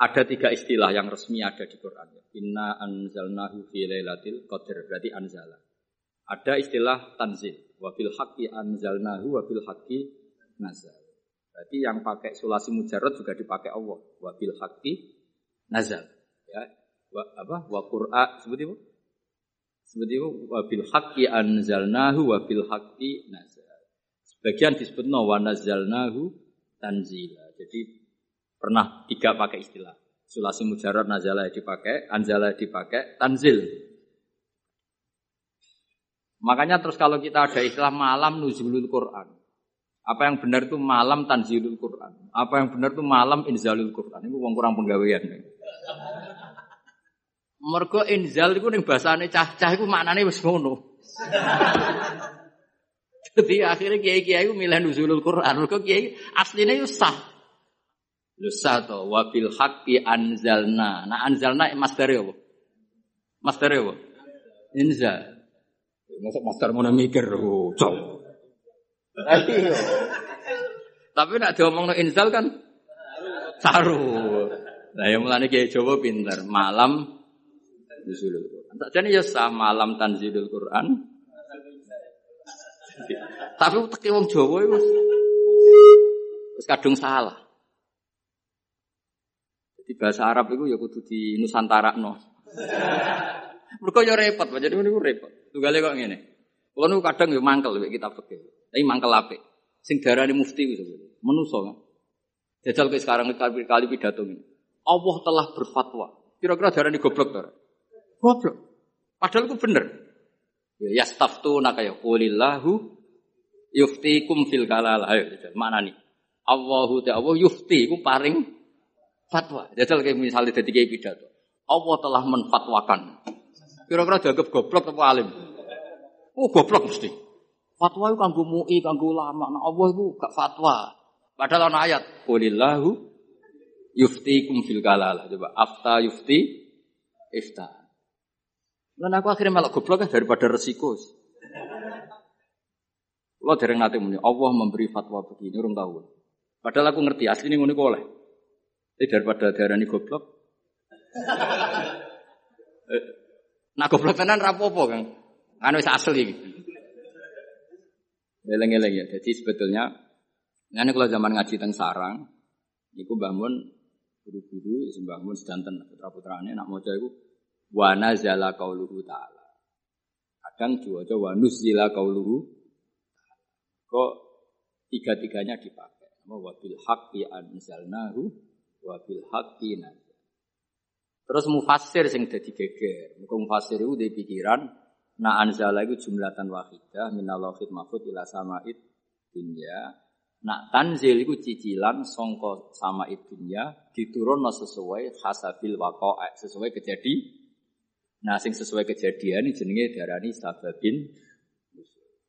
ada tiga istilah yang resmi ada di Quran. Inna anzalnahu fi lailatul qadr, berarti anzala. Ada istilah tanzil. Wabil haqqi anzalnahu wabil haqqi nazal. Berarti yang pakai sulasi mujarad juga dipakai Allah. Wabil haqqi nazal. Ya. Wa, apa? Wa qur'a seperti itu. Seperti itu wabil haqqi anzalnahu wabil haqqi nazal. Sebagian disebut wa nazalnahu tanzila. Jadi pernah tiga pakai istilah. Sulasi mujarad nazala dipakai, anzala dipakai, tanzil Makanya terus kalau kita ada istilah malam nuzulul Quran. Apa yang benar itu malam tanzilul Quran. Apa yang benar itu malam inzalul Quran. Ini uang kurang penggawean. Mergo inzal itu ning bahasane cah-cah iku maknane wis ngono. Jadi akhirnya kiai-kiai itu milih nuzulul Quran. Mergo kiai aslinya itu sah. Lu sah to wabil haqqi anzalna. Nah anzalna masdar apa? Masdar apa? Inzal. Masuk master mau mikir, oh, Tapi nak diomong no insal kan saru. Nah yang mulai kayak Jawa pinter. Malam nuzulul Quran. Jadi ya sah malam tanzilul Quran. Tapi teki wong Jawa itu wis kadung salah. Jadi bahasa Arab itu ya kudu di Nusantara no. Mereka ya repot, jadi ini repot. Tunggale kok ngene. Kulo niku kadang yo mangkel mek kitab fikih. Tapi mangkel apik. Sing darani mufti itu menuso kan. Jajal ke sekarang kali kali pidato ini. Allah telah berfatwa. Kira-kira darani goblok to? Goblok. Padahal itu bener. Ya yastaftu naka ya qulillahu yuftikum fil kalal. Ayo jajal mana nih? Allahu ta'ala yufti ku paring fatwa. Jajal kayak misalnya dadi pidato. Allah telah menfatwakan Kira-kira dianggap goblok atau alim? Oh goblok mesti. Fatwa itu kanggo MUI, kanggo ulama. Nah Allah itu gak fatwa. Padahal ana ayat, "Qulillahu yuftikum fil kalalah." Coba afta yufti ifta. Lan aku akhirnya malah goblok kan daripada resiko. Lo dereng nanti muni, Allah memberi fatwa begini, orang tahu. Padahal aku ngerti, asli ini ngono oleh. Tapi daripada darah ini goblok. Eh, Nah goblok tenan rapopo Kang. Kan wis asli. Eleng-eleng ya. Jadi sebetulnya ngene kalau zaman ngaji teng sarang niku bangun guru-guru isim bangun sedanten putra-putrane nak maca iku wa nazala qauluhu ta'ala. Kadang diwaca wa nuzila qauluhu kok tiga-tiganya dipakai. Wa bil haqqi anzalnahu wa bil haqqi. Terus mufasir sing dadi geger. Muga mufasir itu pikiran na anzala itu jumlatan wahidah minallahit mahfud ila samaid dunya. Nak tanzil itu cicilan songko sama dunya diturun sesuai hasabil waqa'a sesuai kejadi. Nah sing sesuai kejadian ini jenenge darani sababin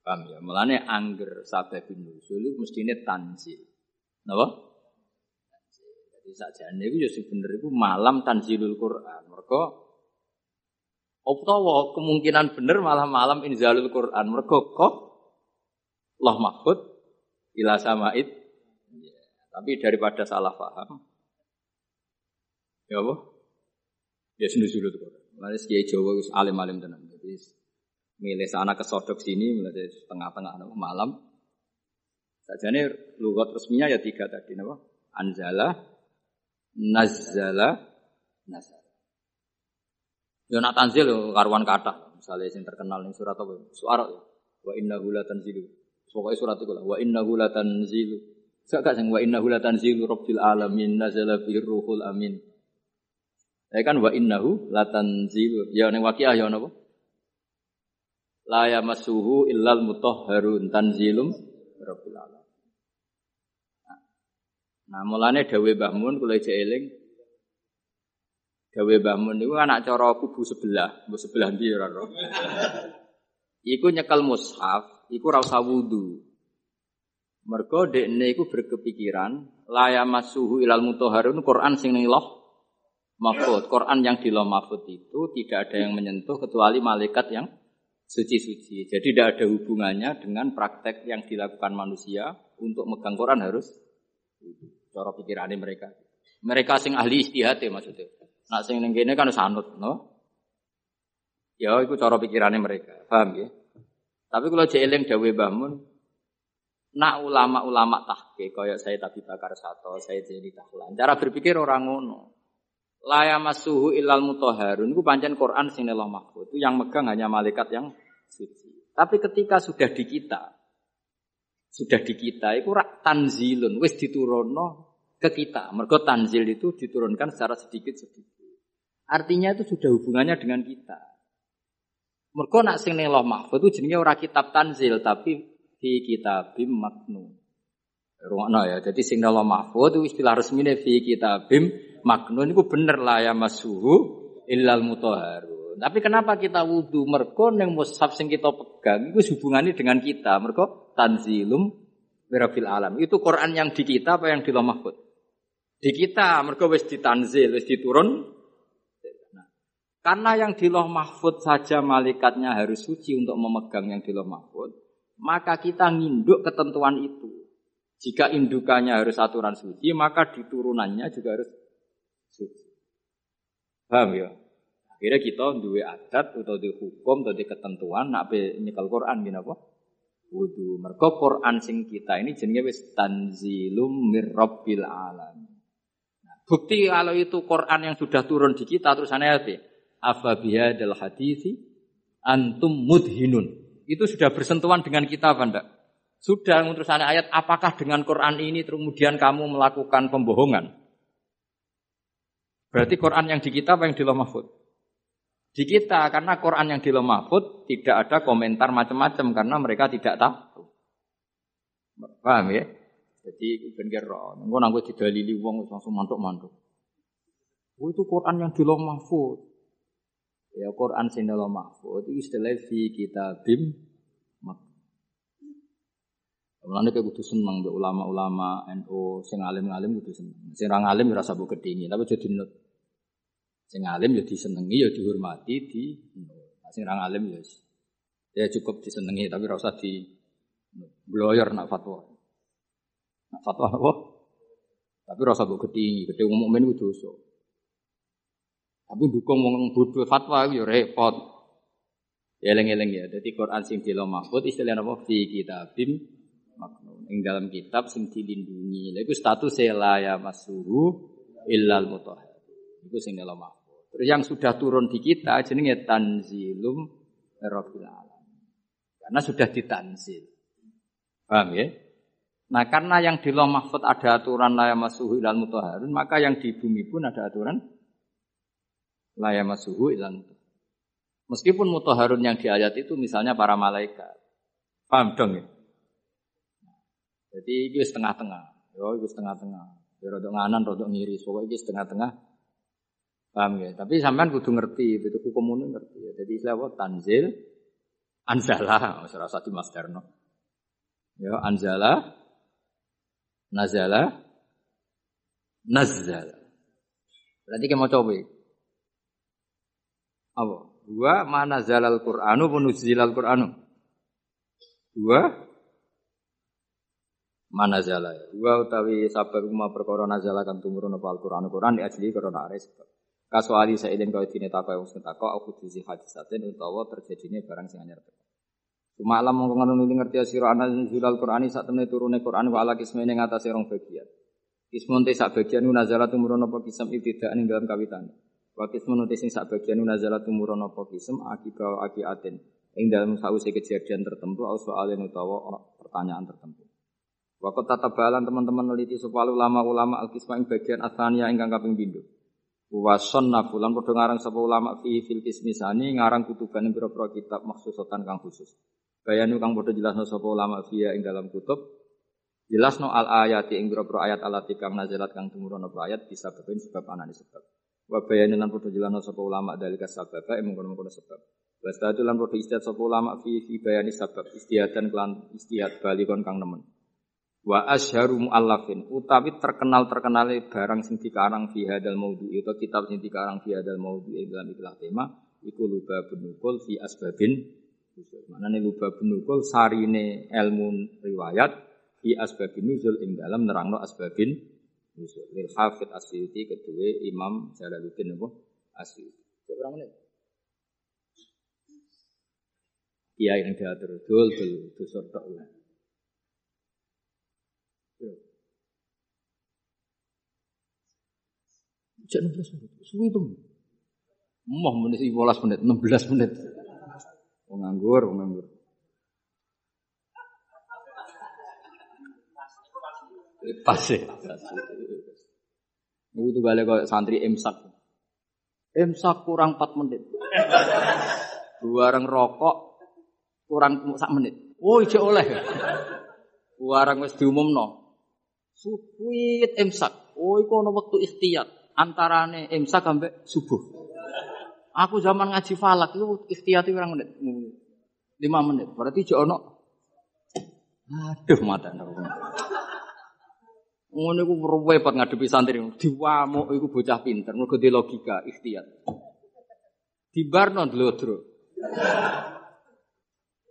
Paham ya? Mulane angger sababin nusul itu mestine tanzil. Napa? Jadi sakjane iku ya bener iku malam tanzilul Quran. Mergo utawa kemungkinan bener malah malam inzalul Quran. Mergo kok Allah mahfud ila samaid. Ya, tapi daripada salah paham. Ya apa? Ya sunduh-sunduh Quran. Lalu kiai Jawa wis alim-alim tenan. Jadi milih sana ke sodok sini mulai tengah-tengah malam. Sajane lugat resminya ya tiga tadi napa? Anzala, nazala, nazala. Yo nak tanzil yo karuan kata. Misalnya yang terkenal ning surat apa? Suara ya. Wa innahu la tanzilu. Pokoknya surat itu lah. Wa innahu la tanzilu. Sak gak sing wa innahu la tanzilu rabbil alamin nazala bir ruhul amin. Ya kan wa innahu la tanzilu. Ya ning waqiah ya napa? La yamassuhu illal mutahharun tanzilum rabbil alamin. Nah, mulane dawe Mbah Mun kula eling Dawe Mbah Mun niku anak cara kubu sebelah, kubu sebelah ndi ora. Iku nyekel mushaf, iku ora usah wudu. Mergo dekne iku berkepikiran laya masuhu ilal mutahharun Quran sing ning loh mahfud. Quran yang di loh mahfud itu tidak ada yang menyentuh kecuali malaikat yang suci-suci. Jadi tidak ada hubungannya dengan praktek yang dilakukan manusia untuk megang Quran harus Cara pikirannya mereka. Mereka sing ahli istihad ya maksudnya. Nak sing ning kene kan sanut, no? Ya itu cara pikirannya mereka. Paham ya? Tapi kalau jeeling dawe bangun, nak ulama-ulama tahke kaya saya tapi bakar satu, saya jadi tahlan. Cara berpikir orang ngono. Laya masuhu ilal mutoharun itu pancen Quran sing Allah mahfud itu yang megang hanya malaikat yang suci. Tapi ketika sudah di kita, sudah di kita itu rak tanzilun wis diturunno ke kita. Mergo tanzil itu diturunkan secara sedikit-sedikit. Artinya itu sudah hubungannya dengan kita. Mergo nak sing ning Mahfud itu jenenge ora kitab tanzil tapi fi kitabim maknun. Rungokno ya. Jadi sing ning Mahfud itu istilah resmine fi kitabim maknun itu bener lah ya masuhu illal mutahharu. Tapi kenapa kita wudhu? Mergo neng mushaf sing kita pegang itu hubungannya dengan kita. Mergo tanzilum wirabil alam. Itu Quran yang di kita apa yang di Lauh? Di kita, mergo wis ditanzil, wis diturun. Karena yang di Lauh Mahfud saja malaikatnya harus suci untuk memegang yang di Lauh Mahfud, maka kita nginduk ketentuan itu. Jika indukannya harus aturan suci, maka diturunannya juga harus suci. Paham ya? Akhirnya kita dua adat atau di hukum atau di ketentuan nak nyekel Quran gini apa? Wudu. Mergo Quran sing kita ini jenenge wis tanzilum mirrabbil alam. Nah, bukti kalau itu Quran yang sudah turun di kita terus aneh apa? Afa bihadal hadisi antum mudhinun. Itu sudah bersentuhan dengan kita enggak? Sudah terus ayat apakah dengan Quran ini kemudian kamu melakukan pembohongan? Berarti Quran yang di kita apa yang di Mahfud? Di kita karena Quran yang di Mahfud tidak ada komentar macam-macam karena mereka tidak tahu. Paham ya? Jadi ben kira, engko nang didalili wong langsung mantuk-mantuk. Oh, itu Quran yang di Mahfud. Ya Quran sing di Mahfud itu istilah fi kitabim Mulane kayak kudu seneng mbek ulama-ulama NU sing alim-alim kudu seneng. Sing ra alim ora sabuk kedingi, tapi jadi nut. Sing alim ya disenengi ya dihormati di nah, sing ra alim ya ya cukup disenengi tapi ora usah di bloyor nak fatwa. Nak fatwa apa? Tapi rasa mbok gedhi, gedhe wong mukmin dosa. Tapi dukung wong bodoh fatwa ya repot. Ya eling-eling ya. Jadi Quran sing dilo mahfud istilahnya apa? Fi kitabim maknun. Ing dalam kitab sing dilindungi. Lha iku status la ya masuhu illal mutahhar. Iku sing dilo mahfud. Terus yang sudah turun di kita jenenge tanzilum rabbil alamin. Karena sudah ditanzil. Paham ya? Nah karena yang di mahfud ada aturan laya masuhu ilal mutahharun, maka yang di bumi pun ada aturan laya masuhu ilal mutahharun. Meskipun mutahharun yang di ayat itu misalnya para malaikat. Paham dong ya? Jadi itu setengah-tengah. Yo, itu setengah-tengah. Ya rodok nganan, rodok ngiri. Pokoknya itu setengah-tengah. Paham ya? Tapi sampean kudu ngerti, itu hukum umum ngerti ya. Jadi istilah? Tanzil, anzala, oh, salah satu Mas Darno. Ya, anzala, nazala, nazala. Berarti kita mau coba. Apa? Dua mana zalal Qur'anu al Qur'anu. Dua mana zala. Dua utawi sabab ma perkara nazala kan tumurun apa Al-Qur'an Qur'an di asli karena sebab. Kasuali saiden kau dine takwa yang sing takwa aku disi hadisaten utawa terjadinya barang sing anyar. Cuma alam mongko ngono ngerti sira ana al Qur'ani sak temne turune Qur'an wa ala kismene ngatasé rong bagian. Kismun te sak bagian nazala tumurun apa kisam ibtidaan ing dalam kawitan. Wa kismun te sing sak bagian nazala tumurun apa kisam akiba akiaten ing dalam sause kejadian tertentu au soalen utawa pertanyaan tertentu. Waktu tata balan teman-teman meneliti supaya ulama-ulama al-kisma ing bagian asania ingkang kaping pindho. Wason nafulan padha ngarang sapa ulama fi fil kismisani ngarang kutuban ing pira-pira kitab maksusotan kang khusus. Bayanu kang padha jelasno sapa ulama fiya ing dalam kutub jelasno al ayati ing pira-pira ayat alati kang nazalat kang tumurun apa ayat bisa beben sebab anane sebab. Wa bayanu lan padha jelasno sapa ulama dalika sababa ing mengkono-kono sebab. Wastatu lan padha istihad sapa ulama fi fi bayani sabab. Istihadan kelan istihad balikon kang nemen. Wa asharu muallafin utawi terkenal terkenale barang sing dikarang fi hadal maudhu itu kitab sing dikarang fi hadal maudhu dalam ikhlas tema iku luba benukul fi asbabin maknane luba benukul sarine ilmu riwayat fi asbabin nuzul ing dalam nerangno asbabin nuzul lil hafid asyuti kedua imam jalaluddin apa? Asyuti. Berapa menit? Iya yang diatur. Dul dul dul sortok. Cek 16 menit. Suwi itu. Moh menit 15 menit, 16 menit. Wong nganggur, Pas ya. Itu tuh balik kok santri imsak. Imsak kurang 4 menit. Barang rokok kurang sak menit. Oh, ijek oleh. Warang wis diumumno. Suwit imsak. Oh, iku ana wektu ikhtiyat antarane imsak sampai subuh. Aku zaman ngaji falak itu ikhtiyati orang menit. lima menit. Berarti ono. Aduh mata Ngono iku repot ngadepi santri. Diwamuk iku bocah pinter, mergo di logika ikhtiyat. Dibarno dlodro.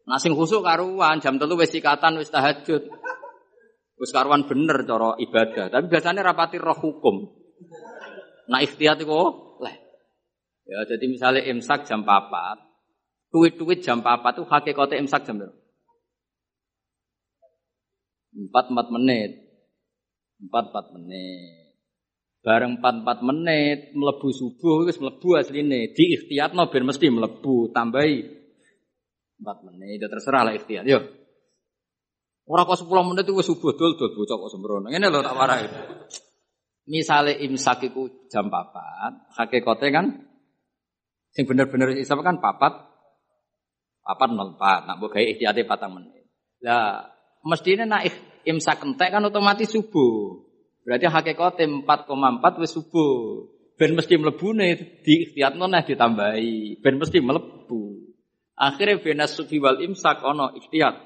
Nah sing khusuk karuan jam telu wis sikatan wis tahajud. Wis karuan bener cara ibadah, tapi biasanya rapati roh hukum. Nah ikhtiyat itu leh. Ya jadi misalnya imsak jam 4, tuit-tuit jam 4 itu hakikatnya imsak jam berapa? 4 4 menit. 4 4 menit. Bareng 4 4 menit melebu subuh wis melebu asline. Di ikhtiyatno ben mesti melebu, tambahi 4 menit. Ya terserah lah ikhtiyat. Yo. Ora kok 10 menit itu subuh dul dul bocah kok sembrono. Ngene lho tak warai. Misalnya imsak itu jam papat, hakikatnya kan sing bener-bener isap kan papat papat nol empat, nak buka ikhtiati patang menit. Lah mestinya nak imsak entek kan otomatis subuh. Berarti koma empat wis subuh. Ben mesti melebu nih di ikhtiat nona ditambahi. Ben mesti melebu. Akhirnya benas sufi wal imsak ono ikhtiat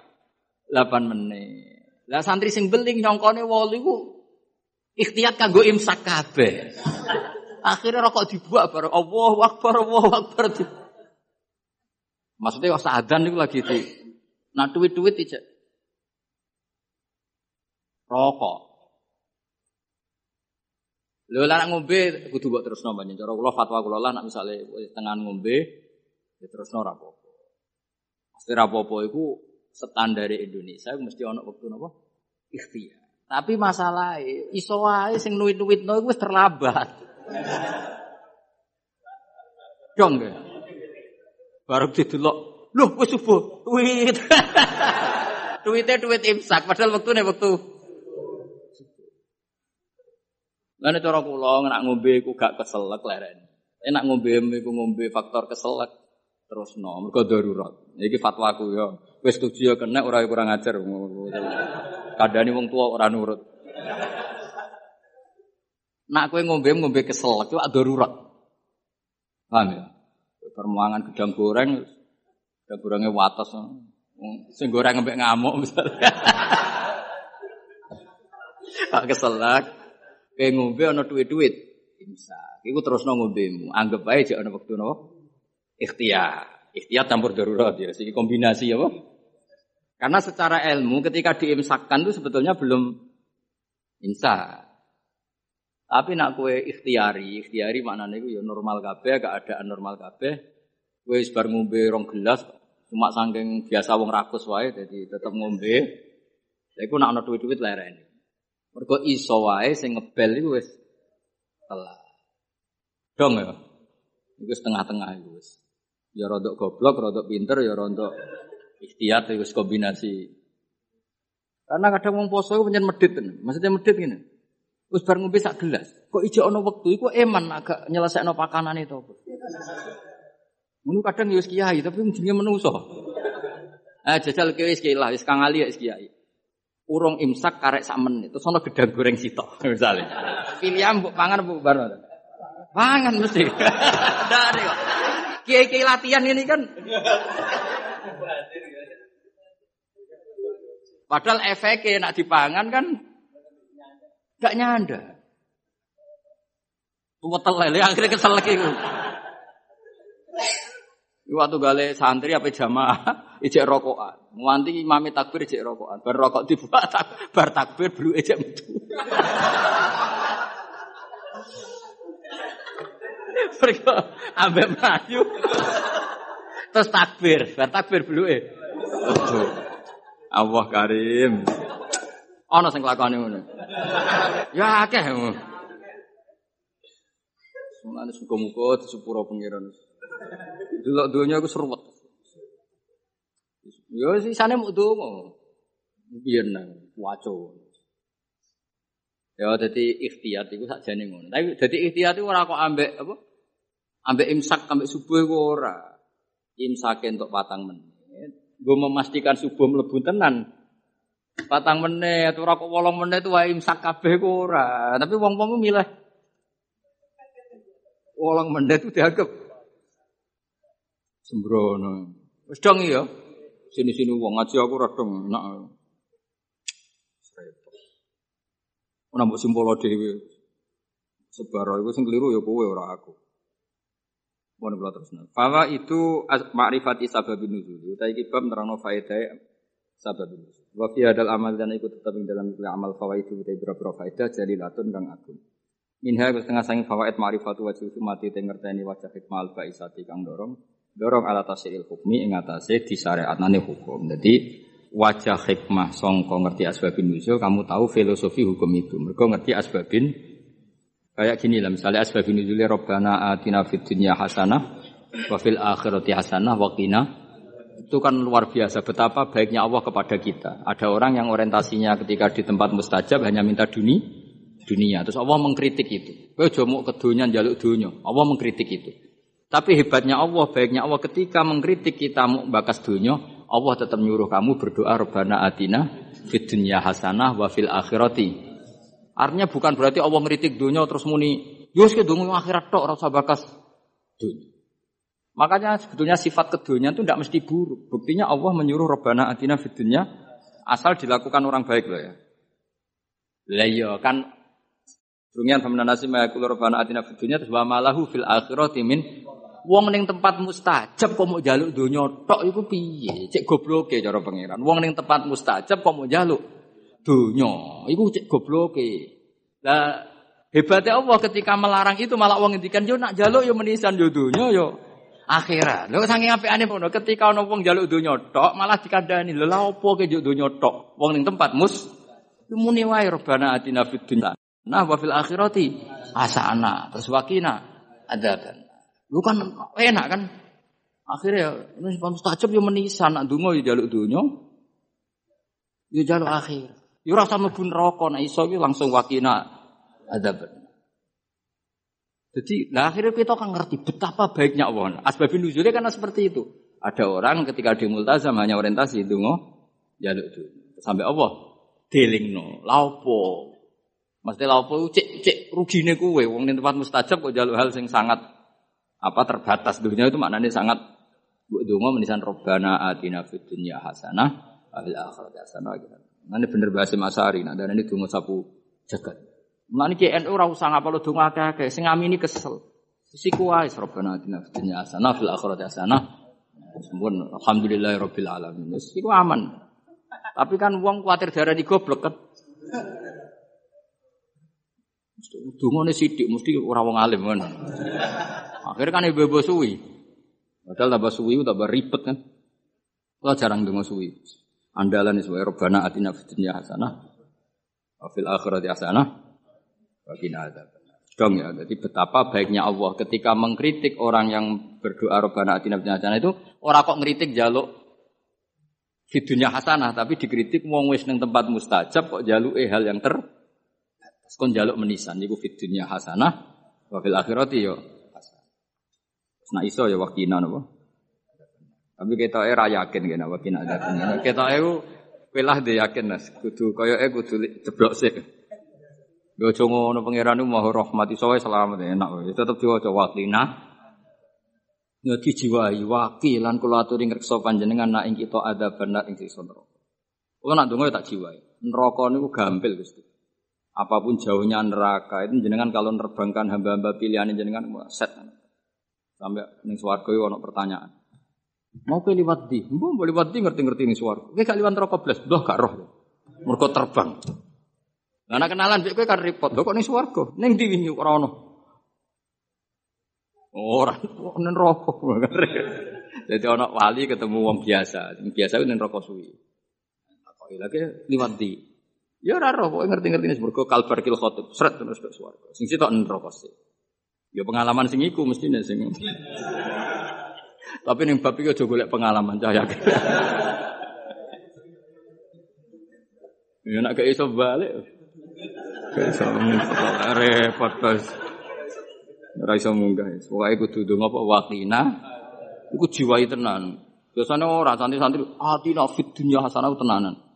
8 menit. Lah santri sing beling nyongkone wolu Ikhtiat kanggo imsak kabeh. Akhirnya rokok dibuat baru Allah Akbar Allah Akbar. Maksudnya kok sadan itu lagi itu. Nah duit-duit aja. Rokok. Lho lah ngombe kudu mbok terusno banyak. Cara kula fatwa kula lah nek misale tengah ngombe ya terusno ra apa-apa. Mesti ra apa-apa iku standar Indonesia mesti ana wektu napa? Ikhtiar. Tapi masalah iso wae sing nuwit-nuwitno iku wis terlambat. Dong ya. Baru didelok, lho wis subuh, tweet. Tweetnya tweet imsak padahal wektune wektu Lan cara kula nak ngombe iku gak keselek leren. Enak ngombe iku ngombe faktor keselek terus no, mergo darurat. Iki fatwaku ya. Wis setuju ya kena ora kurang ajar. Kadani wong tua ora nurut. Nak kowe ngombe ngombe kesel, itu darurat. Paham ya? Permuangan gedang goreng, gedang gorengnya wates. Sing goreng ngembek ngamuk misalnya. Pak keselak. Kayak ngombe ana duit-duit. Imsak. Terus ngombemu. Anggap aja jek ana wektu napa? Ikhtiar. Ikhtiar campur darurat ya. Sini kombinasi ya. Karena secara ilmu ketika diimsakkan itu sebetulnya belum imsak. Tapi nak kue ikhtiari, ikhtiari maknanya itu ya normal kabeh, keadaan normal kabeh. Kue sebar ngombe rong gelas, cuma saking biasa wong rakus wae, jadi tetap ngombe. Lha iku nak ana duit-duit lereni. Mergo iso wae sing ngebel iku wis telat. Dong ya. Iku setengah-tengah iku wis. Ya rodok goblok, rodok pinter, ya rodok ikhtiar iku kombinasi. Karena kadang wong poso iku pancen medit Maksudnya medit ngene. Wis bar ngombe sak gelas. Kok ijo ana wektu iku eman agak nyelesekno pakanane to apa. Ngono kadang ya wis kiai tapi jenenge menungso. Ah jajal kiai wis kiai lah wis kang ali ya wis kiai urung imsak karek sak menit. Terus ana gedang goreng sitok misalnya. Pilihan mbok pangan mbok bar. Pangan mesti. Ndak ada kok. Kiai-kiai latihan ini kan. Padahal efeknya nak dipangan kan gak nyanda. Wetel lele akhirnya kesel lagi. Waktu gale santri apa jamaah ijek rokokan. Nganti imami takbir ijek rokokan. Bar rokok dibuka tak bar takbir belu ijek metu. Mereka ambek melayu. Terus takbir, bar takbir belu e. Allah Karim. Ana sing lakone ngono. Ya akeh. Mulane suka-muka disepuro pengiran. Delok donya aku seruwet. Yo sisane muk donga. Biyen nang waco. Ya dadi ikhtiyat iku sakjane ngono. Tapi dadi ikhtiyat iku ora kok ambek apa? Ambek imsak ambek subuh iku ora. Imsake entuk patang menit. Gue memastikan subuh mlebu tenan. Patang menit, ora kok wolong menit wae imsak kabeh ora. Tapi wong-wong milih wolong menit itu dianggap sembrono. Wis dong ya. Sini-sini wong ngaji aku ora dong enak. Ora mbok simpolo dhewe. Sebaro iku sing keliru ya kowe ora aku. Mohon kula terusna. Fawa itu ma'rifati sababin nuzul. Utai iki bab nerangno faedah sababin nuzul. Wa fi hadal amal dan ikut tetap ing dalam amal fawaidu utai berapa faedah jalilatun kang agung. Minha setengah sanging fawaid ma'rifatu wajib mati te ngerteni wajah hikmah al-baisati kang dorong dorong ala tasiril hukmi ing atase disyariatane hukum. Jadi wajah hikmah songko ngerti asbabin nuzul, kamu tahu filosofi hukum itu. Mereka ngerti asbabin kayak gini lah misalnya asbabin nuzulnya robbana atina fid dunya hasanah wa fil akhirati hasanah wa qina itu kan luar biasa betapa baiknya Allah kepada kita. Ada orang yang orientasinya ketika di tempat mustajab hanya minta dunia, dunia. Terus Allah mengkritik itu. Kowe jomo ke dunia jaluk dunia. Allah mengkritik itu. Tapi hebatnya Allah, baiknya Allah ketika mengkritik kita bakas dunia, Allah tetap nyuruh kamu berdoa Rabbana atina fid dunya hasanah wa fil akhirati. Artinya bukan berarti Allah ngeritik dunia terus muni, yus ke dunia akhirat tok rasa bakas dunia. Makanya sebetulnya sifat kedunya itu tidak mesti buruk. Buktinya Allah menyuruh Rabbana atina fid dunya asal dilakukan orang baik loh ya. Lah iya kan Dungian sama nasi mayakul Rabbana atina fid dunya wa malahu fil akhirati min Wong ning tempat mustajab kok mau jaluk donya tok iku piye? Cek gobloke cara pangeran. Wong ning tempat mustajab kok mau jaluk donya, iku cek gobloke. Lah hebatnya Allah ketika melarang itu malah wong ngendikan yo nak jaluk yo menisan yo donya yo akhirat. Lho saking apikane ngono ketika ana wong jaluk donya tok malah dikandani lho lha opo ke jaluk donya tok? Wong ning tempat mus muni wae robana atina fid dunya. Nah wa fil akhirati asana terus wakina adaban. Lu kan enak kan? Akhirnya ini mustajab yo menisan nak donga yo jaluk donya. Yo jaluk akhir. Yo rasa mlebu neraka nek iso langsung wakina adab. Jadi, nah akhirnya kita kan ngerti betapa baiknya Allah. Asbabin nuzulnya karena seperti itu. Ada orang ketika di multazam hanya orientasi itu ngoh, jaluk. Sampai Allah, delingno, laupo. Maksudnya laupo cek cek rugine kue, wong di tempat mustajab kok jaluk hal sing sangat apa terbatas dunia itu maknanya sangat bu dungo menisan robbana atina fid dunya hasanah wa fil hasanah gitu. Nanti bener bahasa Masari, nah dan ini dungo sapu jagat. Mulane ki NU ora usah ngapal donga akeh-akeh, sing ngamini kesel. Siku wae Rabbana atina fid dunya hasanah fil akhirati hasanah. Sempun alhamdulillahirabbil alamin. Wis iku aman. Tapi kan wong kuatir darah di goblok kan. Dungane sithik mesti ora wong alim kan. Akhirnya kan ibu-ibu suwi. Padahal tambah suwi tambah ribet kan. Kalau jarang dengar suwi. Andalan itu Rabbana atina fid dunya hasanah wa fil akhirati hasanah bagi ada Dong ya, jadi betapa baiknya Allah ketika mengkritik orang yang berdoa Robbana atina fid hasanah itu orang kok ngeritik jaluk di dunia hasanah tapi dikritik wong wis ning tempat mustajab kok jaluk eh hal yang ter kon jaluk menisan niku fid dunya hasanah wa fil akhirati yo hasanah. Nah iso ya wakina napa? Tapi kita era yakin kena wakina ada. Kita eu pelah de yakin nas kudu kaya eh kudu ceblok sih. Yo aja ngono pangeran ku maha rahmat iso wae selamat enak wae. Tetep diwaca waqina. Ya dijiwai wakilan kula aturi ngreksa panjenengan nak ing kita ada benar ing siksa neraka. Kula nak donga tak jiwai. Neraka niku gampil Gusti. Apa pun jauhnya neraka itu jenengan kalau nerbangkan hamba-hamba pilihan jenengan set. Sampai ning swarga ono pertanyaan. Mau ke liwat di, mbok liwat di ngerti-ngerti ning swarga. Kowe gak liwat neraka blas, blah gak roh. Mergo terbang. Karena kenalan mbek kowe kan repot. Lho kok ning swarga? Ning ndi wingi ora ono. Ora ning neraka. Jadi ono wali ketemu wong biasa. Biasa ning neraka suwi. Lagi liwat di. Ya ora roh kok ngerti-ngerti ning swarga kalbar kil khotib. Sret terus ke swarga. Sing sitok neraka sih. Ya pengalaman sing iku mestine sing. Tapi ning bab iki aja golek pengalaman cahaya. Ya nak gak iso balik. Iso repot bos. Ora iso munggah. Pokoke kudu ndonga apa wakina. Iku jiwai tenan. Biasanya ora santri-santri atina fit dunya hasanah tenanan.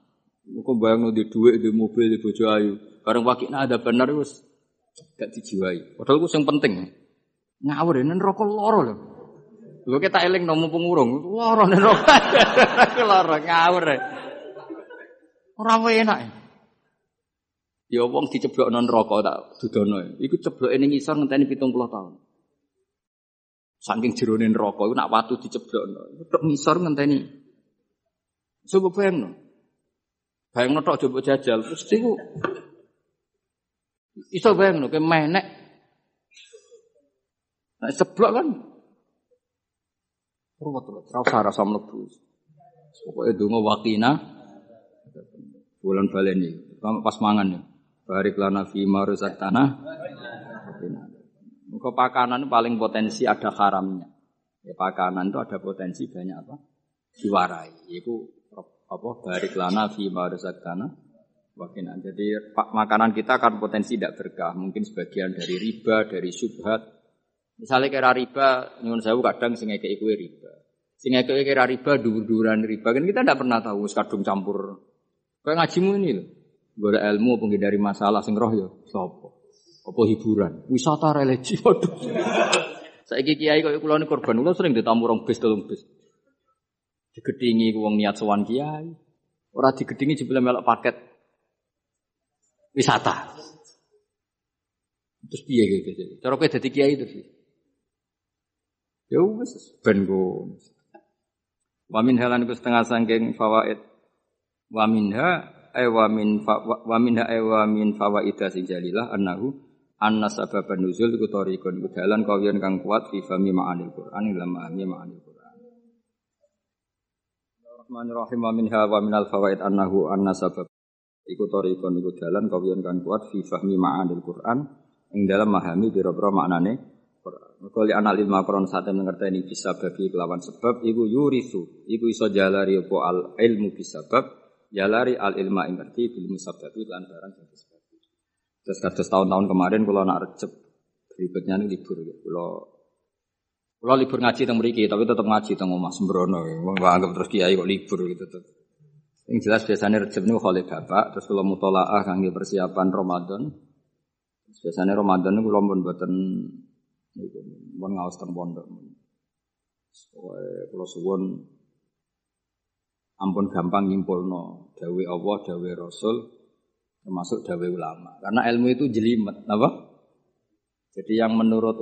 Kok bayang di duit, di mobil, di bojo ayu. Bareng wakina ada benar wis gak dijiwai. Padahal ku yang penting. Ngawur ini rokok loro lho. Lho kita eling nomu pengurung, loro nen rokok. loro ngawur. Ora enak. Ya wong diceblok non rokok tak dudono. Iku cebloke ning ngisor ngenteni 70 tahun. Saking jerone rokok nak watu diceblokno. Tok ngisor ngenteni. Coba bayangno. Bayangno tok coba jajal terus iku iso bayangno ke menek. Nah, ceblok kan. Ruwet-ruwet, ora usah rasa mlebu. Pokoke donga wakina bulan baleni. Pas mangan ya. Barik lana fi marusak tanah. Muka pakanan paling potensi ada haramnya. Ya, pakanan itu ada potensi banyak apa? Diwarai. Itu apa? Barik lana fi marusak tanah. Wakinan. Jadi makanan kita kan potensi tidak berkah. Mungkin sebagian dari riba, dari subhat. Misalnya kira riba, nyuwun saya kadang sing ngekek riba. Sing ngekek kira riba, dur-duran riba. Kan kita tidak pernah tahu kadung campur. Kayak ngajimu ini loh. Gak ilmu dari masalah sing roh ya sapa? Apa hiburan? Wisata religi. Waduh. Saiki kiai kok kula korban kula sering ditamu rong bis telung bis. Digedingi wong niat sowan kiai. Ora digedingi jebule melok paket wisata. Terus piye gitu. Cara kowe dadi kiai terus. Ya wis ben go. Wa min halan setengah sangking fawaid. Wa minha ewa min wa min ewa min fawaida sing jalilah annahu anna sababan nuzul iku tariqun iku dalan kawiyan kang kuat fi ma'anil Qur'an ing lam ma'ani ma'anil Qur'an. Rahmanirrahim wa minha wa minal fawaid annahu anna sabab iku tariqun iku dalan kawiyan kang kuat fi fahmi ma'anil Qur'an ing dalam memahami pira-pira maknane Qur'an. Mergo li anal ilma Qur'an sate ngerteni bisa babi kelawan sebab iku yurisu iku iso jalari apa al ilmu bisabab Ya lari al ilma ing ngerti bil musabbabi lan barang sing disebabkan. Terus kados tahun-tahun kemarin kalau nak recep berikutnya nih libur ya. Kalau kalau libur ngaji teng mriki tapi tetap ngaji teng omah sembrono. Wong anggap terus kiai kok libur gitu tuh. Yang jelas biasanya recep nih oleh bapak, terus kalau mutolaah kangge persiapan Ramadan. Biasanya Ramadan nih kalau pun buatan pun ngawas teng pondok. Kalau suwon ampun gampang nyimpulno dawe Allah dawe Rasul termasuk dawe ulama. Karena ilmu itu jelimet, apa? Jadi yang menurut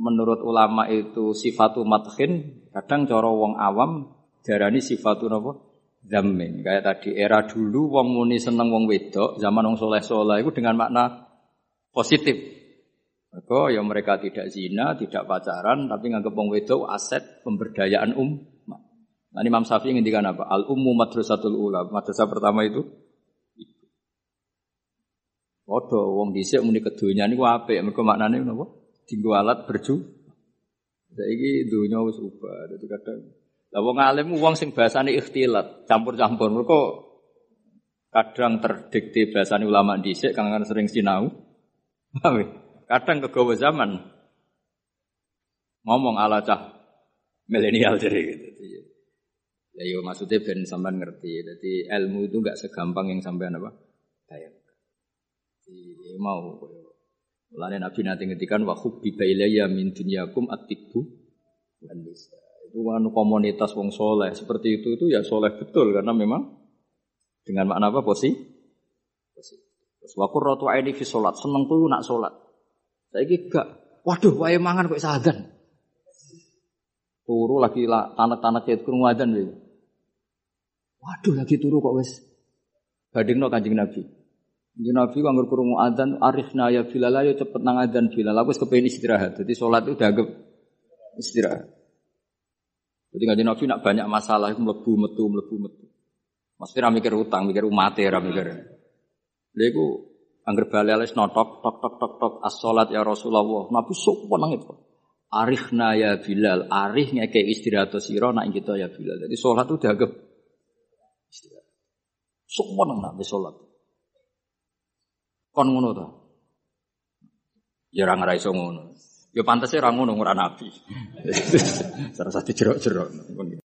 menurut ulama itu sifatu mathin, kadang cara wong awam darani sifatu napa? Zamin. Kayak tadi era dulu wong muni seneng wong wedok, zaman wong soleh-soleh itu dengan makna positif. Mereka ya mereka tidak zina, tidak pacaran, tapi nganggep wong wedok aset pemberdayaan um. Nah, Imam Syafi'i ngendikan apa? Al ummu madrasatul ula. Madrasah pertama itu Padha wong dhisik muni kedonya niku apik, mergo maknane napa? Dinggo alat berju. Saiki donya wis ubah. Dadi kadang lah wong alim wong sing bahasane ikhtilat, campur-campur. Mergo kadang terdikte bahasane ulama dhisik kang sering sinau. Kadang kegawa zaman ngomong ala cah milenial jadi gitu. Ya yo maksudnya ben sampean ngerti. Jadi ilmu itu enggak segampang yang sampean apa? Bayang mau Mulane Nabi nanti ngetikan wa hubbi ya min dunyakum atibu Itu kan komunitas wong soleh seperti itu itu ya soleh betul karena memang dengan makna apa posi? Posi. Terus wa qurratu aini fi seneng tuh nak salat. Saiki gak, waduh wae mangan kok sadan. Turu lagi lah tanak-tanak kayak kurung wadan Waduh lagi turu kok wis. Badingno Kanjeng Nabi. Jadi Nabi kalau kurungu adzan arifna ya Bilal ayo cepet nang adzan Bilal. Aku kepengen istirahat. Jadi sholat itu dianggap istirahat. Jadi nggak Nabi nak banyak masalah itu melebu metu melebu metu. Maksudnya mikir utang, mikir umat ya, mikir. Dia itu angger balik notok tok tok tok tok as sholat ya Rasulullah. Nabi sok nang itu. Arifna ya Bilal, arif ngeke istirahat siro nak kita ya Bilal. Jadi sholat itu dianggap istirahat. Sok nang nabi sholat. Kon ngono to. Ya ora ngara iso ngono. Ya pantese ora ngono ora nabi. Salah satu jerok-jerok.